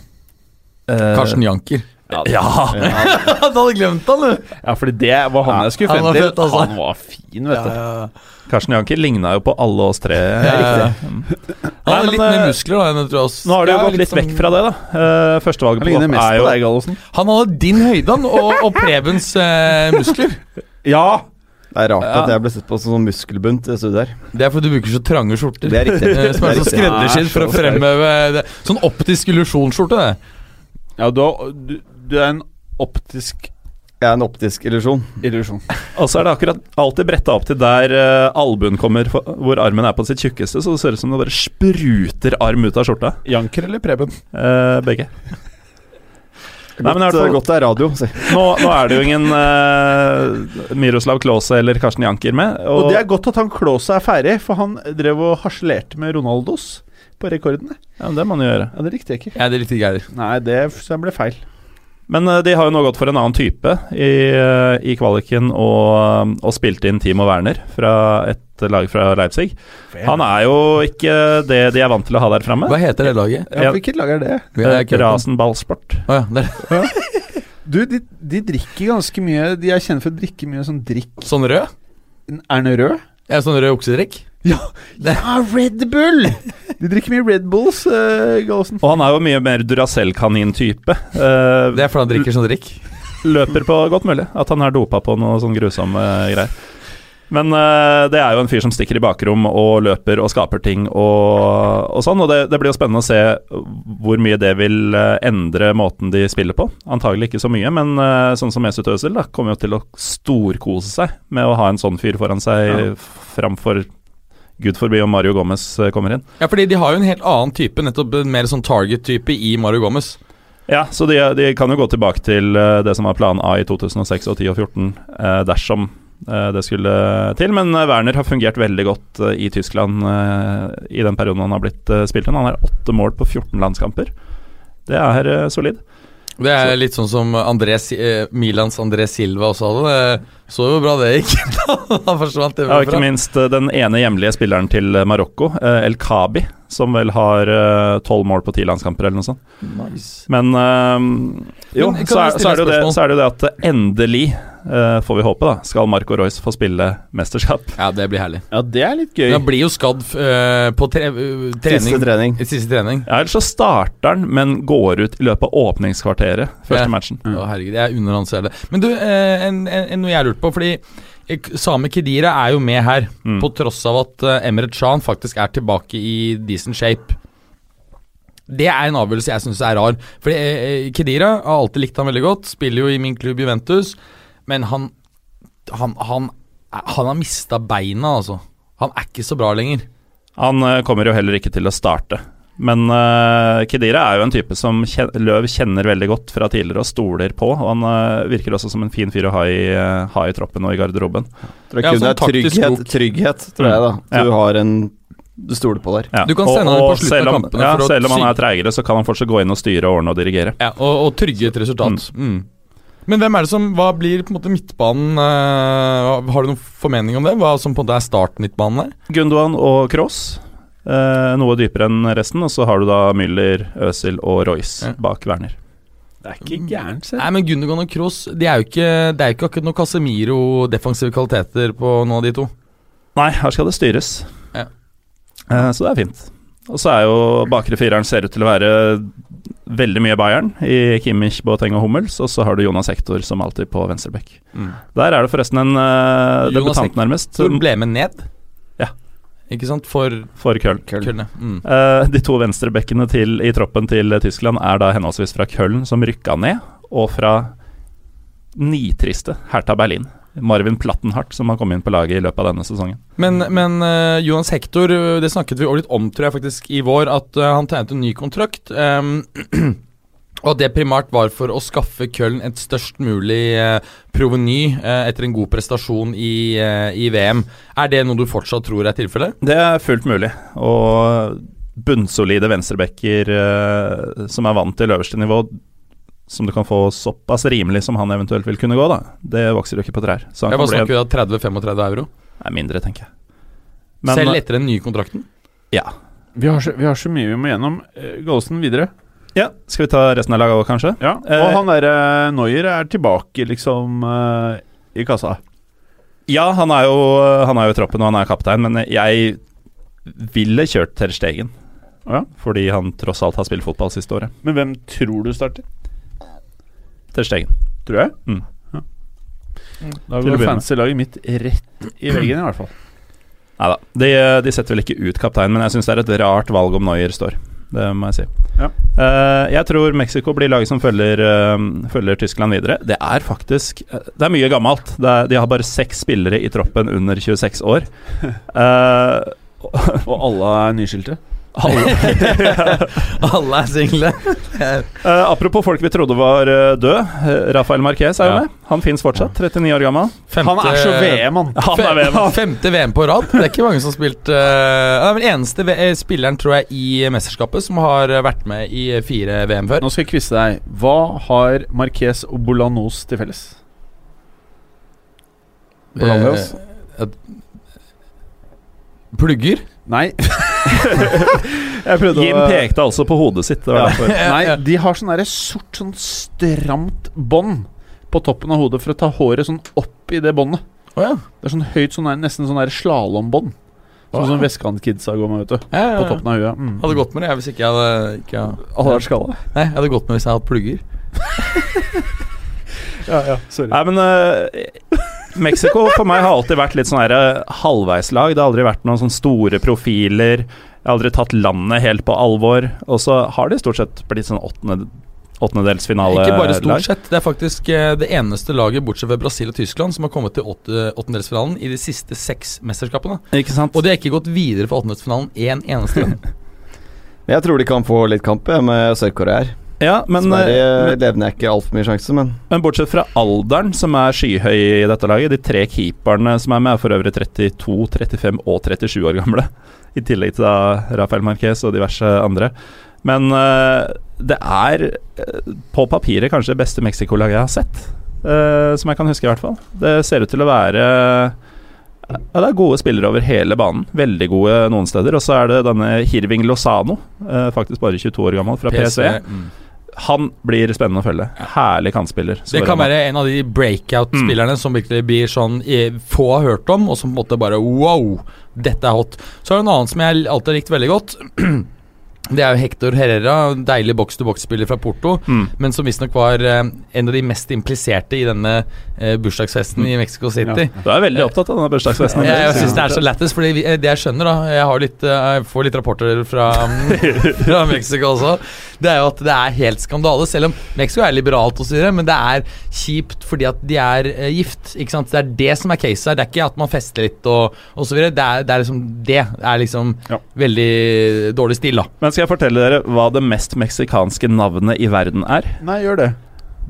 Karsten Janker. Ja! ja. du hadde glemt han, du! Ja, fordi det var han jeg skulle frem til. Altså. Han var fin, vet du. Ja, ja. Karsten Janker ligna jo på alle oss tre. Ja, mm. Han hadde litt mer muskler da enn jeg tror oss. Nå har du jo gått litt, vekk fra det, da. Uh, Førstevalget på topp er jo deg, Han hadde din høyde og, og Prebens uh, muskler. Ja, Det er rart Ja. at jeg ble sett på som sånn muskelbunt det studiet her. Det er fordi du bruker så trange skjorter. Det er riktig. Eh, Som er så skreddersydd for å fremheve det. Sånn optisk illusjonsskjorte, det. Ja, du, har- du, du er en optisk Jeg er en optisk illusjon. illusjon. Og så er det akkurat alltid bretta opp til der uh, albuen kommer, for, hvor armen er på sitt tjukkeste, så det ser ut som det bare spruter arm ut av skjorta. Janker eller Preben? Uh, begge. Nei, men Godt, fall- godt det er radio, si. Nå, nå er det jo ingen uh, Miroslav Klause eller Karsten Janker med. Og det er godt at han Klause er ferdig, for han drev og harselerte med Ronaldos på rekordene. ja, men det må han jo gjøre. Ja, Det likte jeg ikke. Ja, det er jeg gærent. Nei, det ble feil. Men eh, de har jo nå gått for en annen type i, eh, i kvaliken og, og spilt inn Timo Werner fra et lag fra Leipzig. Han er jo ikke det de er vant til å ha der framme. Hva heter det laget? Ja, Hvilket lag er det? Jeg har ikke. Rasen ballsport. Å ja, Du, de, de drikker ganske mye De er kjent for å drikke mye sånn drikk sånn rød? Er den rød? Ja, sånn rød oksedrikk? Ja, Red Bull! De drikker mye Red Bulls, uh, Gallosen. Og han er jo mye mer Duracell-kanin-type. Uh, Det er fordi han drikker sånn drikk? løper på godt mulig at han har dopa på noe sånn grusomme greier. Men uh, det er jo en fyr som stikker i bakrom og løper og skaper ting og, og sånn. Og det, det blir jo spennende å se hvor mye det vil endre måten de spiller på. Antagelig ikke så mye, men uh, sånn som Mesut Özil da, kommer jo til å storkose seg med å ha en sånn fyr foran seg Ja. framfor Gud forby om Mario Gomez eh, kommer inn. Ja, fordi de har jo en helt annen type, nettopp mer sånn target-type i Mario Gomez. Ja, så de, de kan jo gå tilbake til eh, det som var plan A i 2006 og 10 og 14, eh, dersom eh, det skulle til. Men Werner har fungert veldig godt eh, i Tyskland i den perioden han har blitt spilt inn. Han har åtte mål på 14 landskamper. Det er solid. Det er litt sånn som Andres, Milans André Silva også hadde. Så jo bra det gikk. da forsvant det Ja, og ikke minst eh, den ene hjemlige spilleren til eh, Marokko, eh, El Kabi, som vel har tolv mål på ti landskamper eller noe sånt. Nice. Men eh, jo, Men så er, så, er det så er det jo det at endelig, eh, får vi håpe, da, skal Marco Royce få spille mesterskap. Ja, det blir herlig. Ja, det er litt gøy. Men han blir jo skadd eh, på tre, trening. Siste trening. Siste trening. Ja, Ellers så starter han, men går ut i løpet av åpningskvarteret første Ja. matchen. Å, herregud, jeg unner han selv det. Men du, eh, en, en, en, noe jeg har lurt på, fordi eh, Same Kedira er jo med her, Mm. på tross av at eh, Emret Shan faktisk er tilbake i decent shape. Det er en avgjørelse jeg syns er rar. Fordi eh, Kedira har alltid likt han veldig godt, spiller jo i min klubb Juventus, men han Han, han, han har mista beina, altså. Han er ikke så bra lenger. Han kommer jo heller ikke til å starte. Men uh, Kedira er jo en type som kjen Løv kjenner veldig godt fra tidligere og stoler på. Og han uh, virker også som en fin fyr å ha i, uh, ha i troppen og i garderoben. Tror jeg Ja, kun det sånn er trygghet, trygghet, tror jeg, da. Ja. Du har en Du stoler på der. Ja. Du kan sende han på slutten av kampene ja, for selv om han er treigere, så kan han fortsatt gå inn og styre, ordne og dirigere. Ja, og, og trygge et resultat. Mm. Men hvem er det som Hva blir på en måte midtbanen eh, Har du noen formening om det? Hva som på en måte er startmidtbanen der? Gundogan og Kroos. Eh, noe dypere enn resten. Og så har du da Müller, Øzil og Royce Ja. bak Werner. Det er ikke gærent, selv. Nei, men Gundergan og Kroos De er jo ikke Det er jo ikke akkurat noe Casemiro-defensive kvaliteter på noen av de to. Nei, her skal det styres. Ja. Eh, så det er fint. Og så er jo bakre fireren ser ut til å være veldig mye Bayern i Kimmich, Boateng og Hummels. Og så har du Jonas Hector som alltid på venstreback. Der er det forresten en uh, debutant, nærmest, Så ble med ned. Ikke sant? For for Köln. Köln. ja. Mm. Uh, de to venstrebekkene til, i troppen til eh, Tyskland er da henholdsvis fra Köln, som rykka ned, og fra nitriste Hertha Berlin. Marvin Plattenhardt, som har kommet inn på laget i løpet av denne sesongen. Men, men uh, Jonas Hector, eh, det snakket vi også litt om tror jeg faktisk i vår, at uh, han tegnet en ny kontrakt. ehm, og det primært var for å skaffe Köln et størst mulig uh, proveny eh, etter en god prestasjon i, eh, i VM. Er det noe du fortsatt tror er tilfellet? Det er fullt mulig. Og bunnsolide venstrebacker eh, som er vant til øverste nivå, som du kan få såpass rimelig som han eventuelt vil kunne gå, da. Det vokser jo ikke på trær. Så han Jeg bare kan snakker du da 30-35 euro? Nei, mindre, tenker jeg. Selv etter den nye kontrakten? Ja. Vi har, så, vi har så mye vi må gjennom. Gallosen videre. Ja. Skal vi ta resten av laget òg, kanskje? Ja, Eh, Og han derre Noyer er tilbake, liksom, eh, i kassa. Ja, han er, jo, han er jo i troppen, og han er kaptein, men jeg ville kjørt Ter Stegen. Ja. Fordi han tross alt har spilt fotball siste året. Men hvem tror du starter? Ter Stegen. Tror jeg. Mm. Ja. Da går fancy-laget mitt rett i veggen, i hvert fall. Nei da. De, de setter vel ikke ut kapteinen, men jeg syns det er et rart valg om Noyer står. Det må jeg si. Ja. Eh, jeg tror Mexico blir laget som følger, uh, følger Tyskland videre. Det er faktisk eh, Det er mye gammelt. Det er, de har bare seks spillere i troppen under 26 år. Uh, Og alle er nyskilte. Alle er single. uh, apropos folk vi trodde var uh, død. eh, Rafael Marquez er jo Ja. med. Han fins fortsatt. 39 år gammel. Han er så VM, han. Han er VM. Femte VM på rad. Det er ikke mange som har spilt uh, Det er vel eneste v eh, spilleren, tror jeg, i mesterskapet som har eh, vært med i fire VM før. Nå skal jeg quize deg. Hva har Marquez og Bolanos til felles? Bolanos? Uh, Plugger? Nei. Jeg Jim pekte altså på hodet sitt. Det var Ja. Nei, de har sånn derre sort, sånn stramt bånd på toppen av hodet for å ta håret sånn opp i det båndet. Oh, ja. Det er sånn høyt, sånn der, nesten sånn der slalombånd. Sånn Åh. som vestkantkidsa går med, vet du. Ja, ja, På toppen av huet. Mm. Hadde gått med det jeg, hvis ikke jeg hadde ikke, hadde Hadde vært. Nei, jeg hadde gått med hvis jeg hadde plugger. Ja, ja, sorry. Nei, men eh, Mexico for meg har alltid vært litt sånn her eh, halvveislag. Det har aldri vært noen sånne store profiler. Jeg har aldri tatt landet helt på alvor. Og så har de stort sett blitt sånn åttende, åttendedelsfinalelag? Ikke bare stort sett. Det er faktisk eh, det eneste laget, bortsett fra Brasil og Tyskland, som har kommet til åtte- åttendedelsfinalen i de siste seks mesterskapene. Ikke sant? Og de har ikke gått videre fra åttendedelsfinalen én eneste gang. Jeg tror de kan få litt kamp med Sør-Korea her. Ja, men, Sverige eh, levner jeg ikke altfor mye sjanse, men men bortsett fra alderen, som er skyhøy i dette laget De tre keeperne som er med, er for øvrig 32, 35 og 37 år gamle. I tillegg til da Rafael Marquez og diverse andre. Men uh, det er eh, på papiret kanskje det beste Mexico-laget jeg har sett. Uh, som jeg kan huske, i hvert fall. Det ser ut til å være ja, Det er gode spillere over hele banen. Veldig gode noen steder. Og så er det denne Hirving Lozano, eh, faktisk bare 22 år gammel, fra PSV. Mm. Han blir spennende å følge. Herlig kantspiller. Det kan være en av de breakout-spillerne som virkelig blir sånn eh, få har hørt om, og som på en måte bare wow, dette er hot. Så er det en annen som jeg alltid har likt veldig godt. Det er jo Hector Herrera, deilig boks-to-boks-spiller fra Porto, Mm. men som visstnok var eh, en av de mest impliserte i denne eh, bursdagsfesten i Mexico City. Du er veldig opptatt av denne bursdagsfesten. Jeg, jeg syns det er så lættis, eh, det jeg skjønner, da Jeg, har litt, jeg får litt rapporter fra, fra Mexico også. Det er jo at det er helt skandale, selv om Mexico er liberalt og så videre, men det er kjipt fordi at de er uh, gift. Ikke sant? Det er det som er caset her. Det er ikke at man fester litt og osv. Det, er- det er liksom det. er liksom Ja. veldig dårlig stil, da. Men skal jeg fortelle dere hva det mest meksikanske navnet i verden er? Nei, gjør det.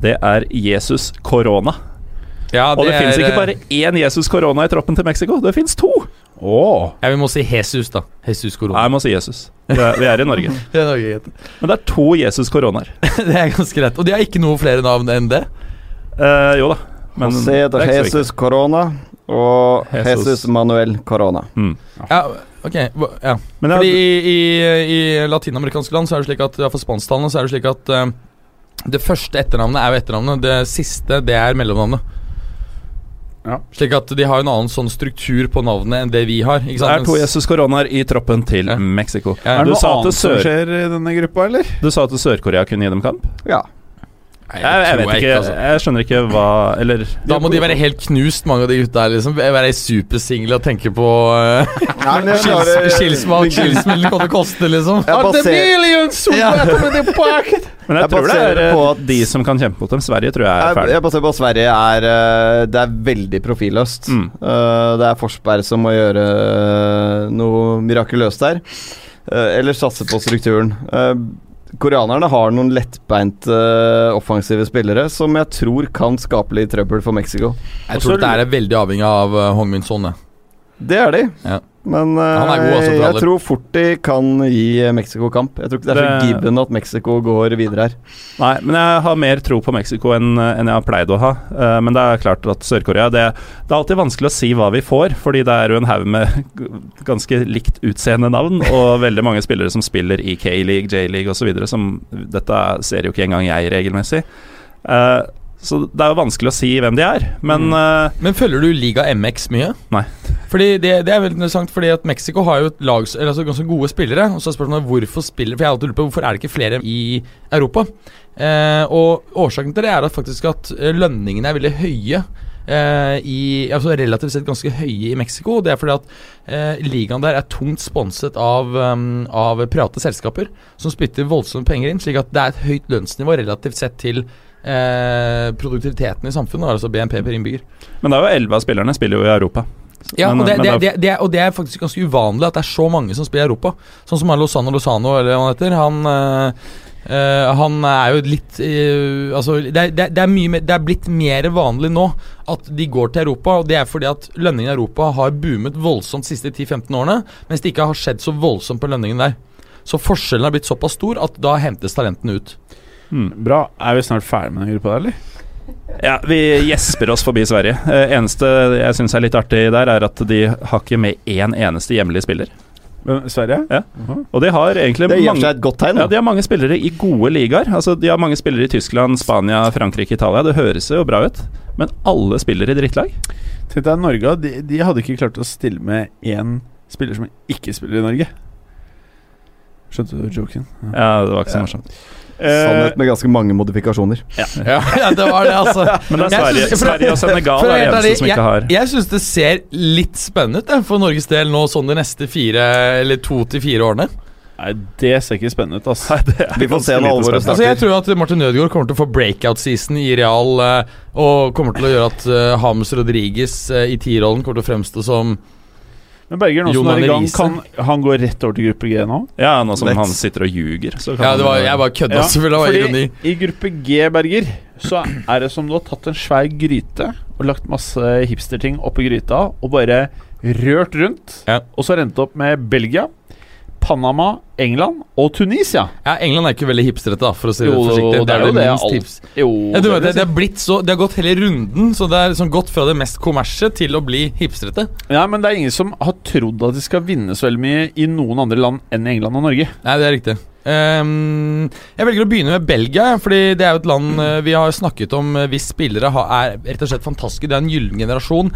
Det er Jesus Corona. Ja, Og det, fins ikke eh, bare én Jesus Corona i troppen til Mexico, det fins to! Åh Ja, vi må si Jesus, da. Jesus Nei, Corona. jeg må si Jesus. Vi er, vi er i Norge. Det er, Norge. Men det er to Jesus-koronaer. det er ganske greit. Og de har ikke noe flere navn enn det. Eh, jo da. Men José er så. Jesus Corona og Jesus. Jesus Manuel Corona. Mm. Ja, ok ja. Men Fordi i, i, i latinamerikanske land så er det slik at ja, For spansktalene så er det slik at eh, det første etternavnet er jo etternavnet. Det siste det er mellomnavnet. Ja. Slik at de har en annen sånn struktur på navnet enn det vi har. Ikke det er to Jesus Coronaer i troppen til Ja. Mexico. Ja, Er det noe annet som skjer i denne gruppa, eller? Du sa at Sør-Korea kunne gi dem kamp? Ja. Nei, Jeg, jeg vet ikke. altså. Jeg skjønner ikke hva Eller Da må de være helt knust, mange av de gutta her. Liksom. Være supersingle og tenke på uh, Nei, Hva jeg skilsmisse kommer til å koste, liksom. Jeg baserer, Ja. Men jeg, Jeg tror det er på eh, at- de som kan kjempe mot dem. Sverige tror jeg er ferdig. jeg baserer på at Sverige er eh, Det er veldig profilløst. Mm. Eh, det er Forsberg som må gjøre eh, noe mirakuløst der. Uh, eller satse på strukturen. Eh, koreanerne har noen lettbeinte eh, offensive spillere som jeg tror kan skape litt trøbbel for Mexico. Jeg tror dette er veldig avhengig av uh, Hong Min Son. Det er de. Ja. Men eh, er god, altså, jeg tror fort de kan gi eh, Mexico kamp. Jeg tror ikke det er så given at Mexico går videre her. Nei, men jeg har mer tro på Mexico enn enn jeg har pleid å ha. Eh, men det er klart at Sør-Korea det, det er alltid vanskelig å si hva vi får, fordi det er jo en haug med ganske likt utseende navn, og veldig mange spillere som spiller i K-league, J-league osv. som Dette ser jo ikke engang jeg regelmessig. Eh, så det er jo vanskelig å si hvem de er, men eh, Men følger du Liga MX mye? Nei. Fordi det, det er veldig interessant, fordi at Mexico har jo et lag eller altså ganske gode spillere. Og så er spørsmålet hvorfor spiller For jeg har alltid lurt på hvorfor er det ikke flere i Europa? Uh, og årsaken til det er at faktisk at eh, lønningene er veldig høye Uh, i, altså relativt sett ganske høye i Mexico. Det er fordi at uh, ligaen der er tungt sponset av, um, av private selskaper som spytter voldsomme penger inn, slik at det er et høyt lønnsnivå relativt sett til eh, produktiviteten i samfunnet, altså BNP per innbygger. Men det er jo elleve av spillerne spiller jo i Europa. Ja, Men- og, det, men det, det, og det er faktisk ganske uvanlig at det er så mange som spiller i Europa. Sånn som Lozano Lozano, eller hva han heter. Han, eh, eh, han er jo litt eh, Altså, det det, det, er mer- det er blitt mer vanlig nå at de går til Europa, og det er fordi at lønningen i Europa har boomet voldsomt de siste 10-15 årene, mens det ikke har skjedd så voldsomt på lønningen der. Så forskjellen har blitt såpass stor at da hentes talentene ut. Bra. Er vi snart ferdig med den gruppa der, eller? Ja, Vi gjesper oss forbi Sverige. Eh, eneste jeg syns er litt artig der, er at de har ikke med én eneste hjemlig spiller. Hvem- Sverige? Ja. Og de har egentlig Det gir mange seg et godt tegn. ja. De har mange spillere i gode ligaer. Altså, De har mange spillere i Tyskland, Spania, Frankrike, Italia. Det høres jo bra ut, men alle spiller i drittlag. Tenk deg Norge, de, de hadde ikke klart å stille med én spiller som ikke spiller i Norge. Skjønte du joken? Ja, Det var ikke så morsomt. Sannhet med ganske mange modifikasjoner. Ja, ja det var det, altså. Men det er Sverige, synes- for- Sverige og Senegal er eneste som ikke har Jeg syns det ser litt spennende ut for Norges del nå sånn de neste fire eller to til fire årene. Nei, det ser ikke spennende ut, ass. Vi får se når alvoret Altså Jeg tror at Martin Ødegaard kommer til å få breakout-season i Real, eh, og kommer til å gjøre at eh, Hames Rodriguez eh, i T-rollen kommer til å fremstå som Men Berger, nå som er i gang, kan han gå rett over til gruppe G nå? Ja, nå som Let's. han sitter og ljuger, så kan Ja, det var, jeg bare kødda, selvfølgelig. Det var ironi. fordi i gruppe G, Berger, så er det som du har tatt en svær gryte og lagt masse hipsterting oppi gryta og bare rørt rundt. Ja. Og så har endt opp med Belgia, Panama, England og Tunisia. Ja, England er ikke veldig hipstrete, da, for å si det forsiktig. det er jo det minst alt- Jo, Ja, du vet, det, det, er blitt så, det har gått hele runden, så det er liksom gått fra det mest kommersie til å bli hipstrete. ja, men det er ingen som har trodd at de skal vinne så veldig mye i noen andre land enn England og Norge. Nei, det er riktig. Ehm, jeg velger å begynne med Belgia, fordi det er jo et land eh, vi har snakket om eh, hvis spillere har, er rett og slett fantastiske. Det er en gyllen generasjon.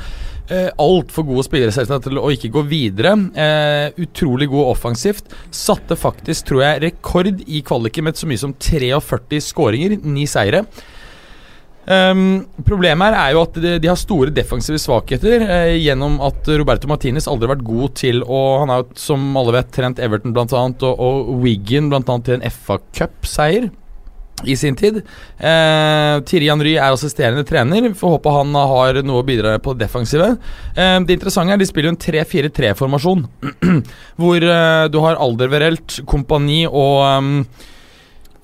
Uh, Altfor gode spillere selvsagt til å ikke gå videre. Uh, utrolig god offensivt. Satte faktisk, tror jeg, rekord i kvaliken med så mye som 43 skåringer, ni seire. Ehm, problemet her er jo at de, de har store defensive svakheter eh, gjennom at Roberto Martinez aldri har vært god til å Han har jo, som alle vet, trent Everton blant annet og, og blant annet til en FA Cup-seier i sin tid. Eh, Thierry Henry er assisterende trener. Får håpe han har noe å bidra på det defensive. Eh, det interessante er de spiller en 3-4-3-formasjon, hvor eh, du har Alderverelt, Kompani og ehm,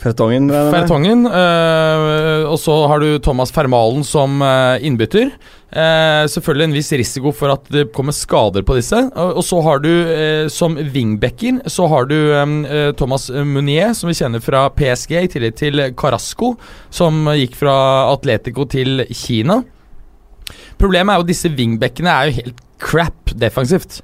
Fertongen. Fertongen. øh, og så har du Thomas Fermalen som øh, innbytter. Eh, selvfølgelig en viss risiko for at det kommer skader på disse. Og, og så har du eh, som wingbacker så har du eh, Thomas Munier, som vi kjenner fra PSG, i tillegg til Carasco, som gikk fra Atletico til Kina. Problemet er jo at disse wingbackene er jo helt crap defensivt.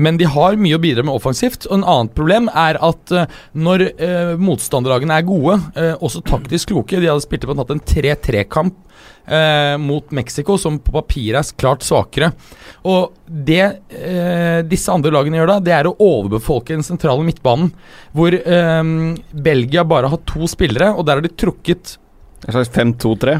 Men de har mye å bidra med offensivt. Og en annet problem er at uh, når uh, motstanderlagene er gode, uh, også taktisk kloke De hadde spilt på en, en 3-3-kamp uh, mot Mexico, som på papiret er klart svakere. Og det disse andre lagene gjør da, det er å overbefolke den sentrale midtbanen. Hvor Belgia bare har to spillere, og der har de trukket En slags 5-2-3.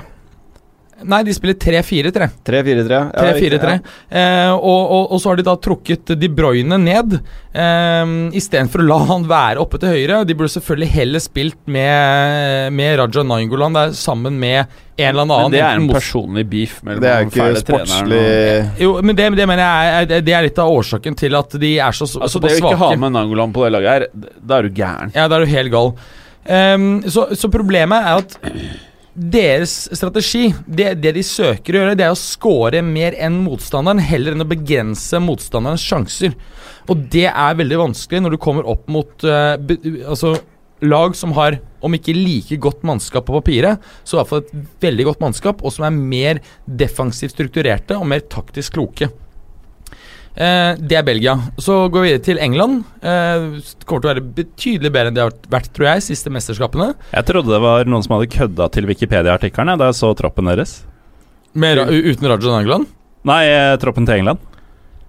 Nei, de spiller 3-4-3. 3-4-3. Ja, 3-4-3. Eh, og, og, og så har de da trukket De Bruyne ned, eh, istedenfor å la han være oppe til høyre. De burde selvfølgelig heller spilt med, med Raja Nangolan der sammen med en eller annen. Men det er en personlig beef mellom Det er ikke sportslig og- Jo, men det, det mener jeg er, det er litt av årsaken til at de er så, så, det svake. det å ikke ha med Nangolan på det laget her, da er du gæren. Ja, da er du helt gal. Ehm, så, så problemet er at deres strategi, det, det de søker å gjøre, det er å score mer enn motstanderen, heller enn å begrense motstanderens sjanser. Og det er veldig vanskelig når du kommer opp mot uh, be, altså, lag som har, om ikke like godt mannskap på papiret, så i hvert fall et veldig godt mannskap, og som er mer defensivt strukturerte og mer taktisk kloke. Eh, det er Belgia. Så går vi videre til England. Eh, kommer til å være betydelig bedre enn det har vært, tror jeg, siste mesterskapene. Jeg trodde det var noen som hadde kødda til Wikipedia-artiklene da jeg så troppen deres. Med, uten Raja England? Nei, eh, troppen til England.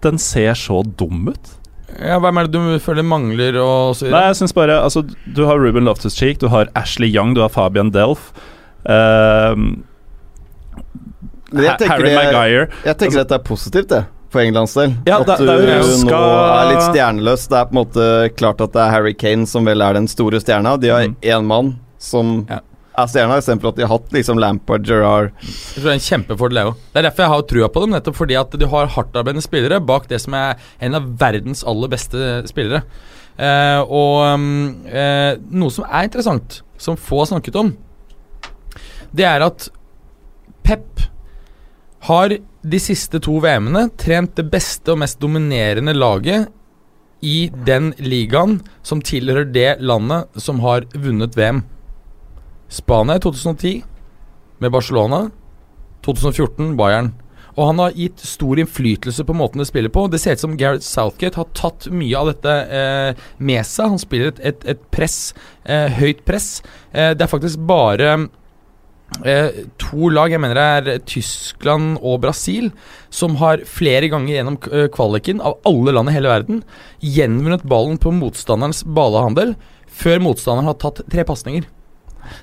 Den ser så dum ut. Ja, hvem er det du føler mangler, og så Nei, jeg synes bare Altså, du har Ruben Loftus-Cheek, du har Ashley Young, du har Fabian Delf. Ehm, jeg tenker Harry Maguire. Jeg tenker dette er positivt, det. For Englands del. Ja, at du det er nå er litt stjerneløs. Det er på en måte klart at det er Harry Kane som vel er den store stjerna. De har Mm. én mann som Ja. er stjerna, istedenfor at de har hatt liksom Lampard, Gerrard Jeg tror det er en kjempefordel, òg. Det er derfor jeg har trua på dem. Nettopp fordi at de har hardtarbeidende spillere bak det som er en av verdens aller beste spillere. Eh, og um, eh, noe som er interessant, som få har snakket om, det er at Pep har de siste to VM-ene trent det beste og mest dominerende laget i den ligaen som tilhører det landet som har vunnet VM. Spania i 2010 med Barcelona. 2014 Bayern. Og han har gitt stor innflytelse på måten det spiller på. Det ser ut som Gareth Southgate har tatt mye av dette eh, med seg. Han spiller et, et, press, eh, høyt press. Eh, det er faktisk bare eh, to lag, jeg mener det er Tyskland og Brasil, som har flere ganger gjennom eh, kvaliken av alle land i hele verden gjenvunnet ballen på motstanderens balehandel før motstanderen har tatt tre pasninger.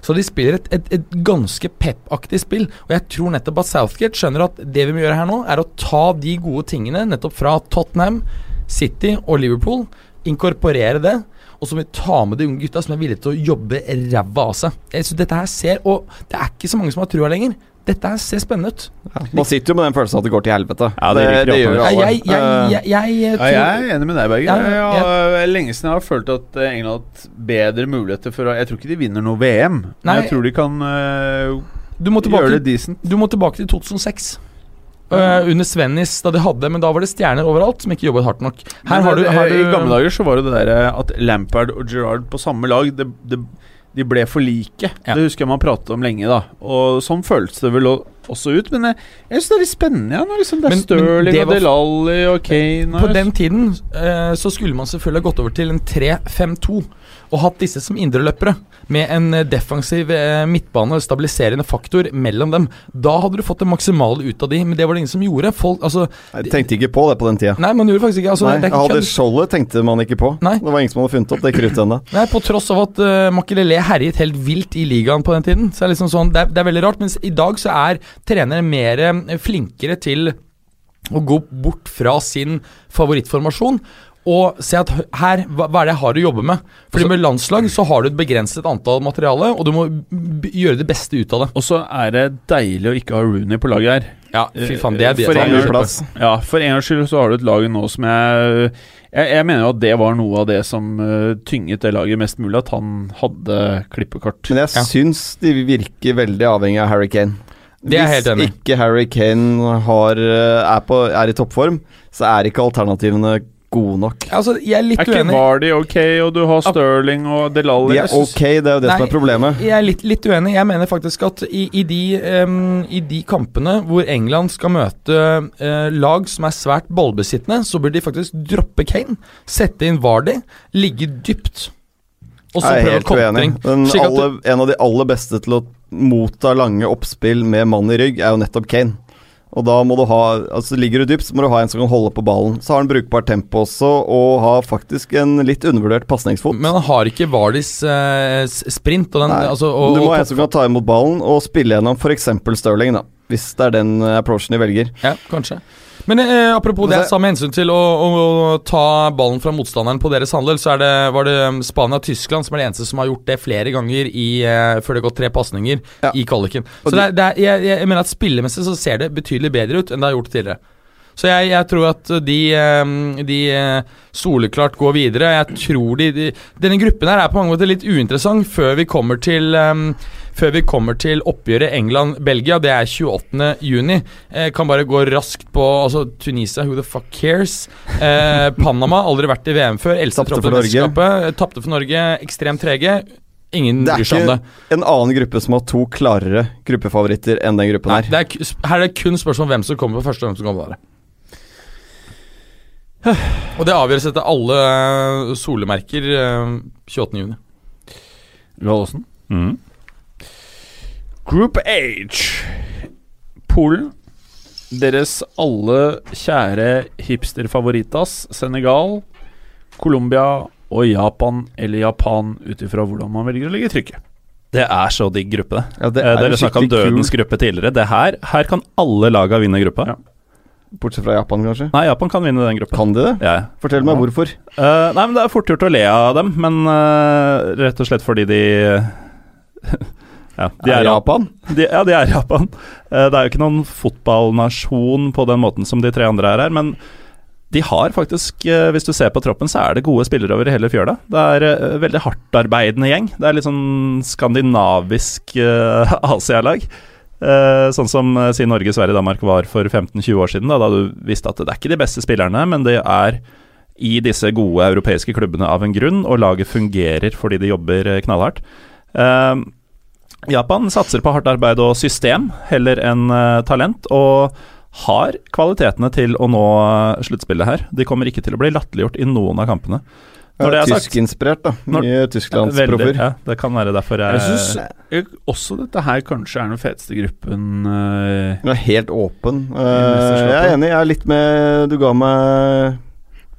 Så de spiller et, et, et ganske pep-aktig spill. Og jeg tror nettopp at Southgate skjønner at det vi må gjøre her nå, er å ta de gode tingene nettopp fra Tottenham, City og Liverpool, inkorporere det. Og så må vi ta med de unge gutta som er villige til å jobbe ræva av seg. Så dette her ser Og det er ikke så mange som har trua lenger. Dette her ser spennende ut. Man sitter jo med den følelsen at det går til helvete. Ja, det ryker gjør jo alle. Jeg, jeg, jeg, jeg, jeg, Ja, jeg er enig med deg, Berger. Ja, lenge siden jeg har følt at eh, England har hatt bedre muligheter for å Jeg tror ikke de vinner noe VM, Nei. men jeg tror de kan uh, gjøre det decent. du må tilbake til 2006. Uh, under Svennis, da de hadde Men da var det stjerner overalt som ikke jobbet hardt nok. Her har du, eh, har du I gamle dager så var det det der eh, at Lampard og Gerrard på samme lag det, det, De ble for like. Ja. Det husker jeg man pratet om lenge, da. Og sånn føltes det vel også ut. Men jeg, jeg syns det er litt spennende. Ja, når liksom det er Men- men Stirling det og Delali og Kane På den tiden uh, så skulle man selvfølgelig ha gått over til en 3-5-2 og hatt disse som indreløpere. Med en eh, defensiv eh, midtbane og stabiliserende faktor mellom dem. Da hadde du fått det maksimale ut av de, men det var det ingen som gjorde. Folk, altså Jeg tenkte ikke på det på den tida. Nei, man gjorde faktisk ikke altså, Nei, det er ikke Hadde skjoldet tenkte man ikke på. Nei. Det var ingen som hadde funnet opp det kruttet ennå. På tross av at uh, Makelele herjet helt vilt i ligaen på den tiden. Så er det liksom sånn, det er, det er veldig rart. Mens i dag så er trenere mer flinkere til å gå bort fra sin favorittformasjon og se at her, hva, hva er det jeg har å jobbe med? Fordi med landslag så har du et begrenset antall materiale, og du må b gjøre det beste ut av det. Og så er det deilig å ikke ha Rooney på laget her. Ja, fy faen, det er det For en. Ja, for en gangs skyld så har du et lag nå som jeg Jeg, jeg mener jo at det var noe av det som eh, tynget det laget mest mulig, at han hadde klippekort. Men jeg Ja. syns de virker veldig avhengig av Harry Kane. Det er jeg helt enig. Hvis ikke Harry Kane har, eh, er, på, er i toppform, så er ikke alternativene gode nok. Altså, jeg er litt Er ikke. Vardy ok, og du har Sterling og Delalli De er ok, det er jo det som er problemet. Jeg er litt, litt uenig. Jeg mener faktisk at i, i, de, um, i de kampene hvor England skal møte uh, lag som er svært ballbesittende, så bør de faktisk droppe Kane, sette inn Vardy, ligge dypt. Og så Jeg er prøve helt uenig. kontring. Den alle, en av de aller beste til å motta lange oppspill med mann i rygg, er jo nettopp Kane. Og da må du ha Altså Ligger du dypt, så må du ha en som kan holde på ballen. Så har han brukbar tempo også, og har faktisk en litt undervurdert pasningsfot. Men han har ikke Vardis eh, sprint. Og den, Nei, altså, og, du må ha en som kan ta imot ballen og spille gjennom f.eks. Stirling, da. Hvis det er den approachen de velger. Ja, kanskje. Men eh, apropos det Men jeg sa med hensyn til å, å, ta ballen fra motstanderen på deres handel, så er det, var det um, Spania og Tyskland som er det eneste som har gjort det flere ganger i, eh, før det har gått tre pasninger Ja. i kvaliken. Så det det jeg, jeg mener at spillemessig så ser det betydelig bedre ut enn det har gjort tidligere. Så jeg, jeg tror at de, de eh, soleklart går videre. Jeg tror de, de Denne gruppen her er på mange måter litt uinteressant før vi kommer til før vi kommer til oppgjøret England-Belgia. Det er 28. juni. Eh, kan bare gå raskt på altså Tunisia, who the fuck cares? Eh, Panama, aldri vært i VM før. Eldste Tapte for Norge. Tapte for Norge. Ekstremt trege. Ingen Det er bryr seg om det. ikke en annen gruppe som har to klarere gruppefavoritter enn den gruppen Nei, her. det er, her er det kun spørsmål om hvem som kommer på første, og hvem som kommer på andre. Og det avgjøres etter alle eh, solemerker eh, 28. juni. Gallosen. Mm. Group H. Polen. Deres alle kjære hipsterfavoritas. Senegal, Colombia og Japan eller Japan, ut ifra hvordan man velger å legge trykket. Det er så digg gruppe, det. Ja, det Eh, er Dere snakka om dødens gruppe tidligere. Det her, her kan alle laga vinne gruppa. Ja. Bortsett fra Japan, kanskje. Nei, Japan kan vinne den gruppen. Kan de det? Ja. Fortell meg hvorfor. Uh, nei, men Det er fort gjort å le av dem, men uh, rett og slett fordi de Ja, de er er, Japan? de, ja, de er Japan. Uh, det er jo ikke noen fotballnasjon på den måten som de tre andre er her, men de har faktisk, hvis du ser på troppen, så er det gode spillere over hele fjøla. Det er uh, veldig hardtarbeidende gjeng. Det er litt sånn skandinavisk uh, Asia-lag. Eh, sånn som uh, si Norge, Sverige, Danmark var for 15-20 år siden, da, da du visste at det er ikke de beste spillerne, men det er i disse gode europeiske klubbene av en grunn, og laget fungerer fordi de jobber eh, knallhardt. Eh, Japan satser på hardt arbeid og system heller enn eh, talent, og har kvalitetene til å nå eh, sluttspillet her. De kommer ikke til å bli latterliggjort i noen av kampene. Når det er sagt- Tyskinspirert, da. Mye tysklandsproffer. ja, det kan være derfor jeg, Jeg syns også dette her kanskje er den feteste gruppen uh, Den er helt åpen. Uh, jeg er enig. Jeg er litt med Du ga meg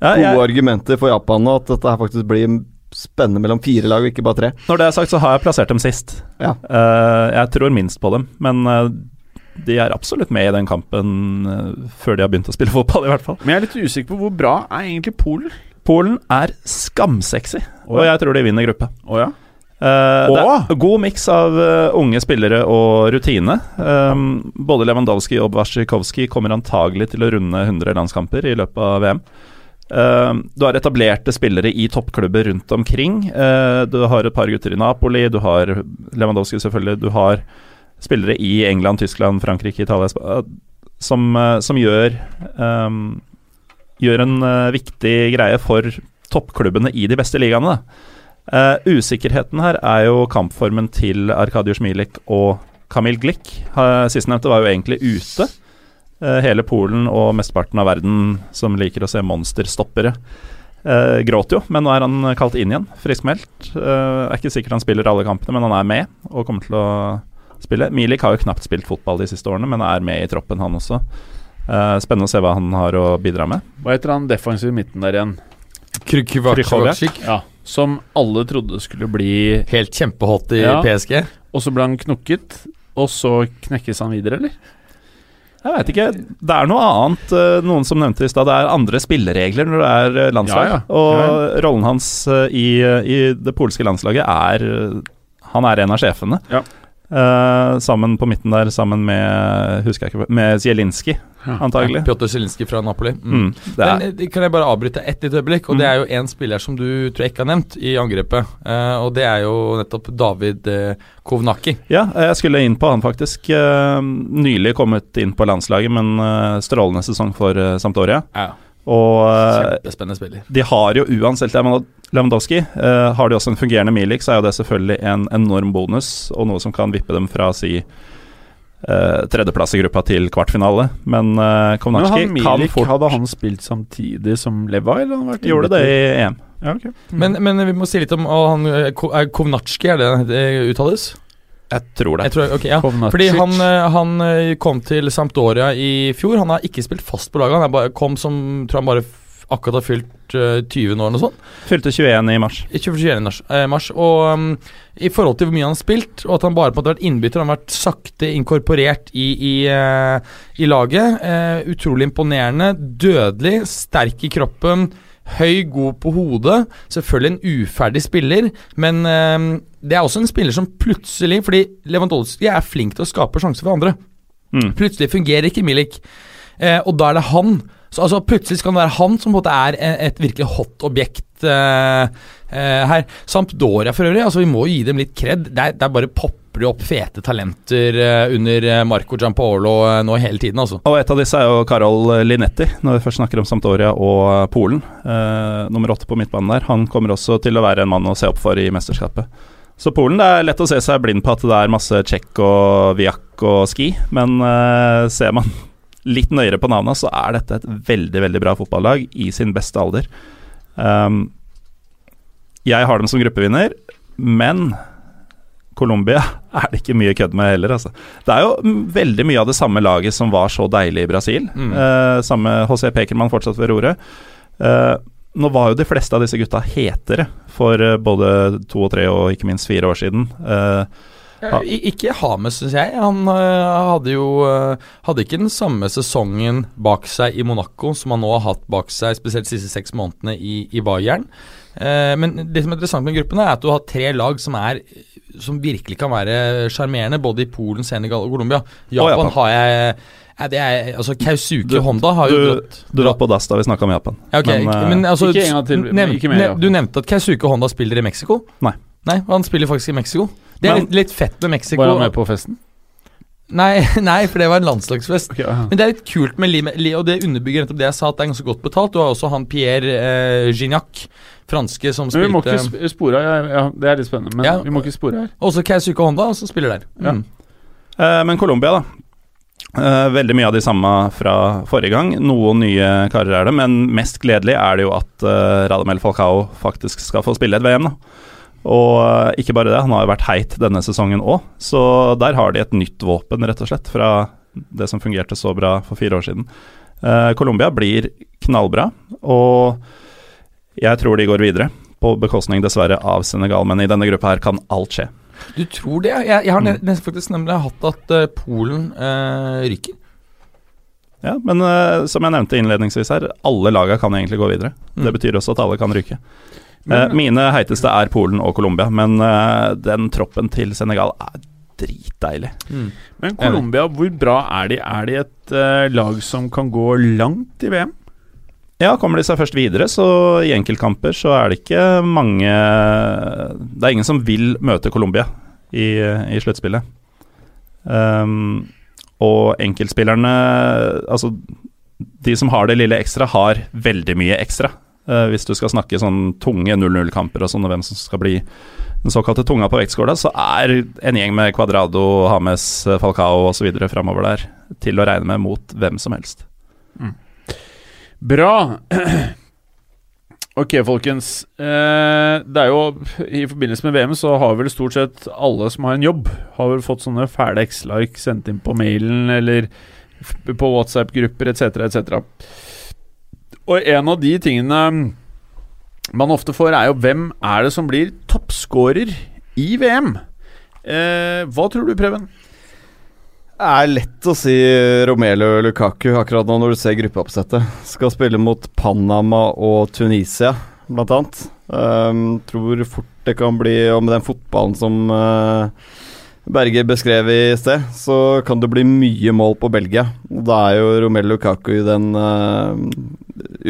ja, gode jeg, argumenter for Japan nå, at dette her faktisk blir spennende mellom fire lag, og ikke bare tre. Når det er sagt, så har jeg plassert dem sist. Ja. Uh, jeg tror minst på dem, men eh, de er absolutt med i den kampen eh, før de har begynt å spille fotball, i hvert fall. Men jeg er litt usikker på hvor bra er egentlig Polen? Polen er skamsexy, Å, og jeg tror de vinner gruppe. Oh, ja? Eh, det er god miks av uh, unge spillere og rutine. Um, både Lewandowski og Waszikovskij kommer antagelig til å runde 100 landskamper i løpet av VM. Uh, du har etablerte spillere i toppklubber rundt omkring. Eh, du har et par gutter i Napoli, du har Lewandowski selvfølgelig. Du har spillere i England, Tyskland, Frankrike, Italia som, som gjør um, Gjør en eh, viktig greie for toppklubbene i de beste ligaene. Eh, usikkerheten her er jo kampformen til Arkadiusz Milik og Kamil Glik. Uh, Sistnevnte var jo egentlig ute. Uh, hele Polen og mesteparten av verden som liker å se monsterstoppere, uh, gråter jo, men nå er han kalt inn igjen, friskmeldt. Uh, er ikke sikkert han spiller alle kampene, men han er med og kommer til å spille. Milik har jo knapt spilt fotball de siste årene, men er med i troppen, han også. Eh, spennende å se hva han har å bidra med. Hva heter han defensiv midten der igjen? Krychowiak. Ja, Som alle trodde skulle bli Helt kjempehot i Ja. PSG. Og så ble han knukket, og så knekkes han videre, eller? Jeg vet ikke. Det er noe annet. eh, Noen som nevnte i stad, det er andre spilleregler når det er eh, landslag. Ja, ja. Og rollen hans i, i det polske landslaget er Han er en av sjefene. Ja. Eh, sammen på midten der, sammen med Husker jeg ikke Med Zielinski, antagelig. Pjotr Zielinski fra Napoli. Mm. Mm, det er, Men, eh, kan jeg bare avbryte ett lite øyeblikk? Og Mm. Det er jo en spiller som du tror jeg ikke har nevnt i angrepet. Uh, og det er jo nettopp David uh, Kovnaki. ja, jeg skulle inn på han faktisk. Nylig kommet inn på landslaget, men strålende sesong for uh, Sampdoria. Ja. Og eh, Kjempespennende spiller. de har jo uansett Lewandowski. uh, har de også en fungerende Milik, så er jo det selvfølgelig en enorm bonus, og noe som kan vippe dem fra si uh, tredjeplass i gruppa til kvartfinale. Men uh, Men han kan Milik, fort hadde han spilt samtidig som Leva, eller han vært Gjorde det i EM. Ja, ok. Men, men vi må si litt om han, Kovnatski, er det det uttales? Jeg tror det. Jeg tror, okay, ja. Fordi han, eh, han eh, kom til Sampdoria i fjor. Han har ikke spilt fast på laget. Han bare, kom som tror han bare akkurat har fylt uh, 20 år, eller noe sånt. Fylte 21 i mars. I mars. eh, mars. Og um, i forhold til hvor mye han har spilt, og at han bare på en måte har vært innbytter, han har vært sakte inkorporert i, i, uh, i laget. Uh, utrolig imponerende. Dødelig, sterk i kroppen. Høy, god på hodet. Selvfølgelig en uferdig spiller, men eh, det er også en spiller som plutselig Fordi Lewandowski er flink til å skape sjanser for andre. Mm. Plutselig fungerer ikke Milik, eh, og da er det han. Så altså, Plutselig skal det være han som på en måte er et virkelig hot objekt eh, eh, her. Sampdoria for øvrig, altså vi må gi dem litt kred. Det er bare popper det opp fete talenter eh, under eh, Marco Giampaolo eh, nå hele tiden, altså. Og et av disse er jo Karol Linetti, når vi først snakker om Sampdoria og Polen. Eh, nummer åtte på midtbanen der. Han kommer også til å være en mann å se opp for i mesterskapet. Så Polen, det er lett å se seg blind på at det er masse tsjekk og viak og ski, men eh, ser man litt nøyere på navnet, så er dette et veldig, veldig bra fotballag i sin beste alder. Um, jeg har dem som gruppevinner, men Colombia er det ikke mye kødd med heller, altså. Det er jo veldig mye av det samme laget som var så deilig i Brasil. Mm. Eh, samme José Pekermann fortsatt ved roret. Eh, nå var jo de fleste av disse gutta hetere for eh, både to og tre og ikke minst fire år siden. Eh, Ja, ikke Hames, syns jeg. Han øh, hadde jo øh, Hadde ikke den samme sesongen bak seg i Monaco som han nå har hatt bak seg, spesielt de siste seks månedene i, i Bayern. Eh, men det som er interessant med gruppen, er at du har tre lag som er Som virkelig kan være sjarmerende, både i Polen, Senegal og Colombia. Japan, Japan. har jeg ja, det er, altså Kausuke Du- Honda har jo du- dratt du var på dass da vi snakka om Japan. ja, okay. Men, eh, men, altså, ikke en gang til, nevnt, ikke mer. Du nevnte at Kausuke Honda spiller i Mexico. Nei. Nei, Han spiller faktisk i Mexico. Det er Men- litt, litt fett med Mexico. Var han med på festen? Nei, nei, for det var en landslagsfest. Okay, ja. Men det er litt kult med Li, Li- og det underbygger nettopp det jeg sa, at det er ganske godt betalt. Du har også han Pierre eh, Gignac, franske, som Men vi må ikke spore her, Ja, ja, det er litt spennende, men Ja. vi må ikke spore her. Også Kaisuke Honda, som spiller der. Ja. Mm. Eh, men Colombia, da. Eh, veldig mye av de samme fra forrige gang. Noen nye karer er det, men mest gledelig er det jo at eh, Radamel Falcao faktisk skal få spille et VM. da. Og eh, ikke bare det, han har jo vært heit denne sesongen òg, så der har de et nytt våpen, rett og slett, fra det som fungerte så bra for fire år siden. Eh, Colombia blir knallbra, og jeg tror de går videre. På bekostning, dessverre, av Senegal, men i denne gruppa her kan alt skje. Du tror det? Jeg, jeg har Mm. faktisk nemlig hatt at eh, Polen eh, ryker. Ja, men eh, som jeg nevnte innledningsvis her, alle laga kan egentlig gå videre. Mm. Det betyr også at alle kan ryke. Men- Eh, mine heiteste er Polen og Colombia, men eh, den troppen til Senegal er dritdeilig. Men Colombia, hvor bra er de? Er de et eh, lag som kan gå langt i VM? Ja, kommer de seg først videre, så i enkeltkamper så er det ikke mange Det er ingen som vil møte Colombia i, i sluttspillet. Um, og enkeltspillerne Altså, de som har det lille ekstra, har veldig mye ekstra. Uh, hvis du skal snakke sånn tunge 0-0-kamper og sånn, og hvem som skal bli den såkalte tunga på vektskåla, så er en gjeng med Cuadrado, Hames, Falcao osv. framover der til å regne med mot hvem som helst. Bra. Ok, folkens. Eh, det er jo I forbindelse med VM så har vel stort sett alle som har en jobb, har vel fått sånne fæle X-like sendt inn på mailen eller på WhatsApp-grupper etc., etc. Og en av de tingene man ofte får, er jo hvem er det som blir toppscorer i VM? Eh, hva tror du, Preben? Det er lett å si Romelu Lukaku akkurat nå når du ser gruppeoppsettet. Skal spille mot Panama og Tunisia, blant annet. Um, tror fort det kan bli Og med den fotballen som uh, Berger beskrev i sted, så kan det bli mye mål på Belgia. Da er jo Romelu Lukaku den uh,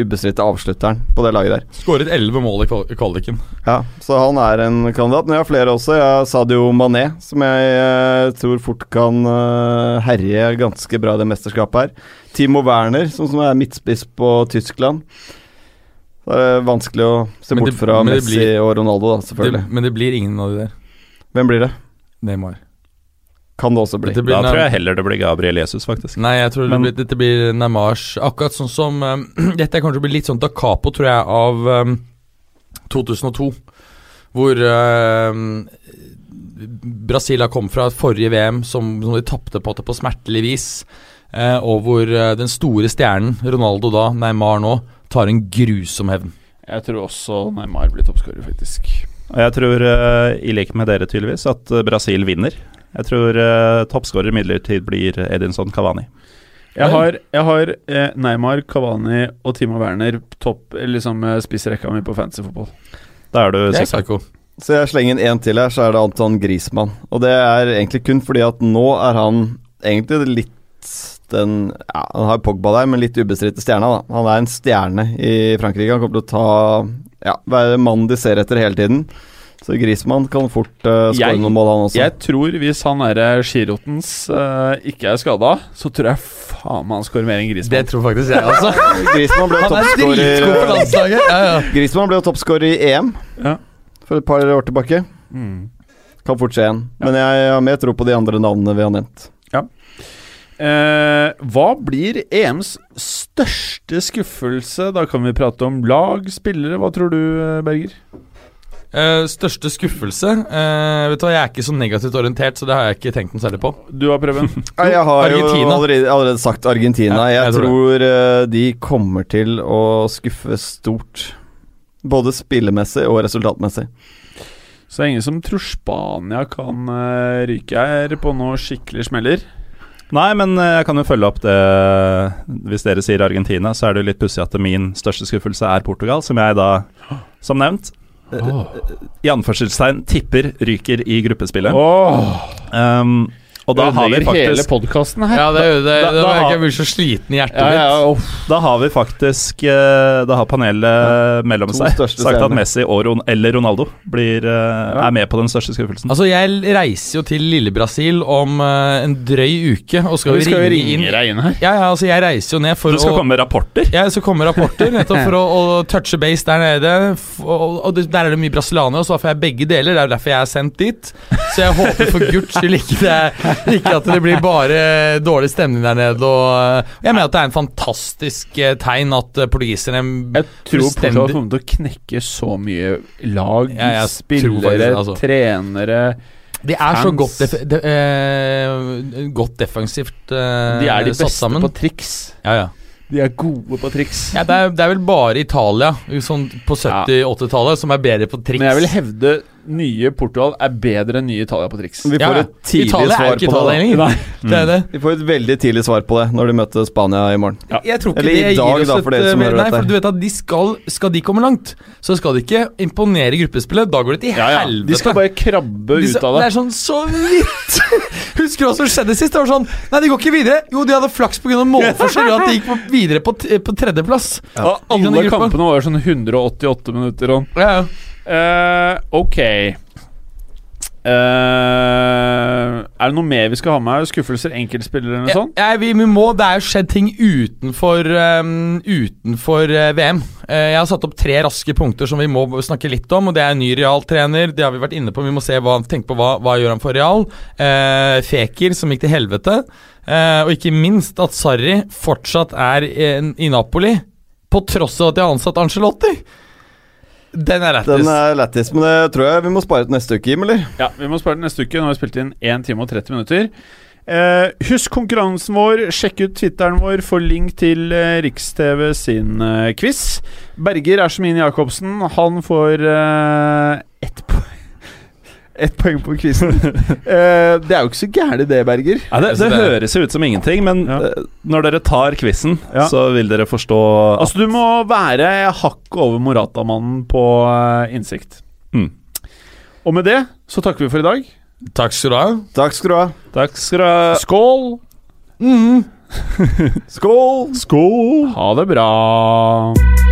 ubestridte avslutteren på det laget der. Skåret elleve mål i kval- kvaliken. Ja, så han er en kandidat. Men jeg har flere også. Jeg har Sadio Mané, som jeg uh, tror fort kan uh, herje ganske bra i det mesterskapet her. Timo Werner, som, som er midtspiss på Tyskland. Det er vanskelig å se bort fra det Messi blir- og Ronaldo, da, Det, selvfølgelig. men det blir ingen av de der. Hvem blir det? Neymar. Kan det også bli. Blir Da tror jeg heller det blir Gabriel Jesus, faktisk. Nei, jeg tror Men- det blir, dette blir Neymars Akkurat sånn som um, Dette er kanskje å litt sånn da capo, tror jeg, av um, 2002. Hvor um, Brasil har kommet fra forrige VM, som, som de tapte på, på smertelig vis. Uh, og hvor uh, den store stjernen, Ronaldo da, Neymar nå, tar en grusom hevn. Jeg tror også Neymar blir toppskårer, faktisk. Og jeg tror, uh, i likhet med dere tydeligvis, at eh, Brasil vinner. Jeg tror uh, toppskårer imidlertid blir Edinson Cavani. Jeg har, jeg har eh, Neymar, Cavani og Timo Werner topp liksom eh, spissrekka mi på fantasyfotball. Da er du psycho. Så jeg slenger inn en til her, så er det Anton Griezmann. Og det er egentlig kun fordi at nå er han egentlig litt den Ja, han har Pogba der, men litt ubestridte stjerna, da. Han er en stjerne i Frankrike. Han kommer til å ta Ja, være mannen de ser etter hele tiden. Så Grismann kan fort uh, skåre noen mål, han også. Jeg tror hvis han derre Girotens uh, ikke er skada, så tror jeg faen meg han skårer mer enn Det tror faktisk jeg også. Grismann ble er toppskårer. Ja, ja. Grismann ble toppskårer i EM Ja. for et par år tilbake. Mm. Kan fort skje igjen. Men jeg har mer tro på de andre navnene vi har nevnt. Eh, hva blir EMs største skuffelse? Da kan vi prate om lag, spillere. Hva tror du, eh, Berger? Eh, største skuffelse uh, Vet du hva, Jeg er ikke så negativt orientert, så det har jeg ikke tenkt noe særlig på. Du har prøvd Nei, Jeg har Argentina. jo allerede, allerede sagt Argentina. Ja, jeg, jeg tror tror, eh, de kommer til å skuffe stort. Både spillemessig og resultatmessig. Så det er ingen som tror Spania kan uh, ryke her på noe skikkelig smeller. Nei, men jeg kan jo følge opp det Hvis dere sier Argentina, så er det jo litt pussig at min største skuffelse er Portugal, som jeg da, som nevnt, oh. i anførselstegn tipper ryker i gruppespillet. Oh. Um, og da har vi faktisk hele podkasten her. Ja, det det, det. Da, da, da jeg blir så sliten i hjertet ja, ja, mitt. Da har vi faktisk eh, Da har panelet mellom seg sagt at Messi og Ron, eller Ronaldo blir, eh, er med på den største skuffelsen. Altså, jeg reiser jo til Lille-Brasil om uh, en drøy uke og skal, vi, skal ringe, ringe deg inn her. Ja, ja, altså, jeg reiser jo ned for å Du skal å, komme med rapporter? Ja, jeg skal komme med rapporter, nettopp for å, å touche base der nede. Og, og, der er det mye brasilianere, så da får jeg begge deler. Det er derfor jeg er sendt dit. Så jeg håper for guds skyld ikke det er ikke at det blir bare dårlig stemning der nede. Og jeg mener at det er en fantastisk eh, tegn at eh, portugiserne Jeg tror Portugal kommer til å knekke så mye lag, ja, spillere, altså. trenere de er så godt, def de, eh, godt defensivt eh, De er de beste på triks. Ja, ja. De er gode på triks. Ja, det, er, det er vel bare Italia sånn på 70-80-tallet som er bedre på triks. Men jeg vil hevde nye Portugal er bedre enn nye Italia på triks. Vi får ja, et tidlig Italia svar på Italia det. Nei. det, er det. Vi får et veldig tidlig svar på det når de møter Spania i morgen. Ja. Jeg tror ikke Eller i dag, da, for dere som hører dette. du vet at de skal, skal de komme langt, så skal de ikke imponere i gruppespillet. Da går det til ja, ja. helvete. De skal bare krabbe de, ut av det. Det er sånn så vidt! Husker du hva som skjedde sist? Det var sånn Nei, de går ikke videre. Jo, de hadde flaks pga. målforskjell, at de gikk på, videre på, på tredjeplass. Ja. Alle kampene var sånn 188 minutter. Ja, ja. Uh, ok. Uh, er det noe mer vi skal ha med? Skuffelser, enkeltspillere eller noe sånt? Ja, vi, vi, må, det er jo skjedd ting utenfor, um, utenfor uh, VM. Uh, jeg har satt opp tre raske punkter som vi må snakke litt om. Og Det er ny Real-trener. Det har vi vært inne på. Vi må se hva, tenke på hva, hva gjør han for Real. Feker, som gikk til helvete. og ikke minst at Sarri fortsatt er i Napoli, på tross av at de har ansatt Angelotti. Den er lættis. Den er lættis, Men det tror jeg vi må spare til neste uke, Jim, eller? Ja, vi må spare til neste uke. Nå har vi spilt inn 1 time og 30 minutter. Eh, husk konkurransen vår. Sjekk ut Twitteren vår. Få link til eh, Rikstv sin eh, quiz. Berger er som Ine Jacobsen. Han får eh, ett poeng ett poeng på quizen. uh, det er jo ikke så gærent det, Berger. Ja, det, det, det høres jo ut som ingenting, men ja. uh, når dere tar quizen, ja. så vil dere forstå Altså, du må være hakk over Morata-mannen på uh, innsikt. Mm. Og med det så takker vi for i dag. Takk skal du ha. Takk skal du ha. Takk skal du ha. Skål! Mm. Skål! Skål! Ha det bra.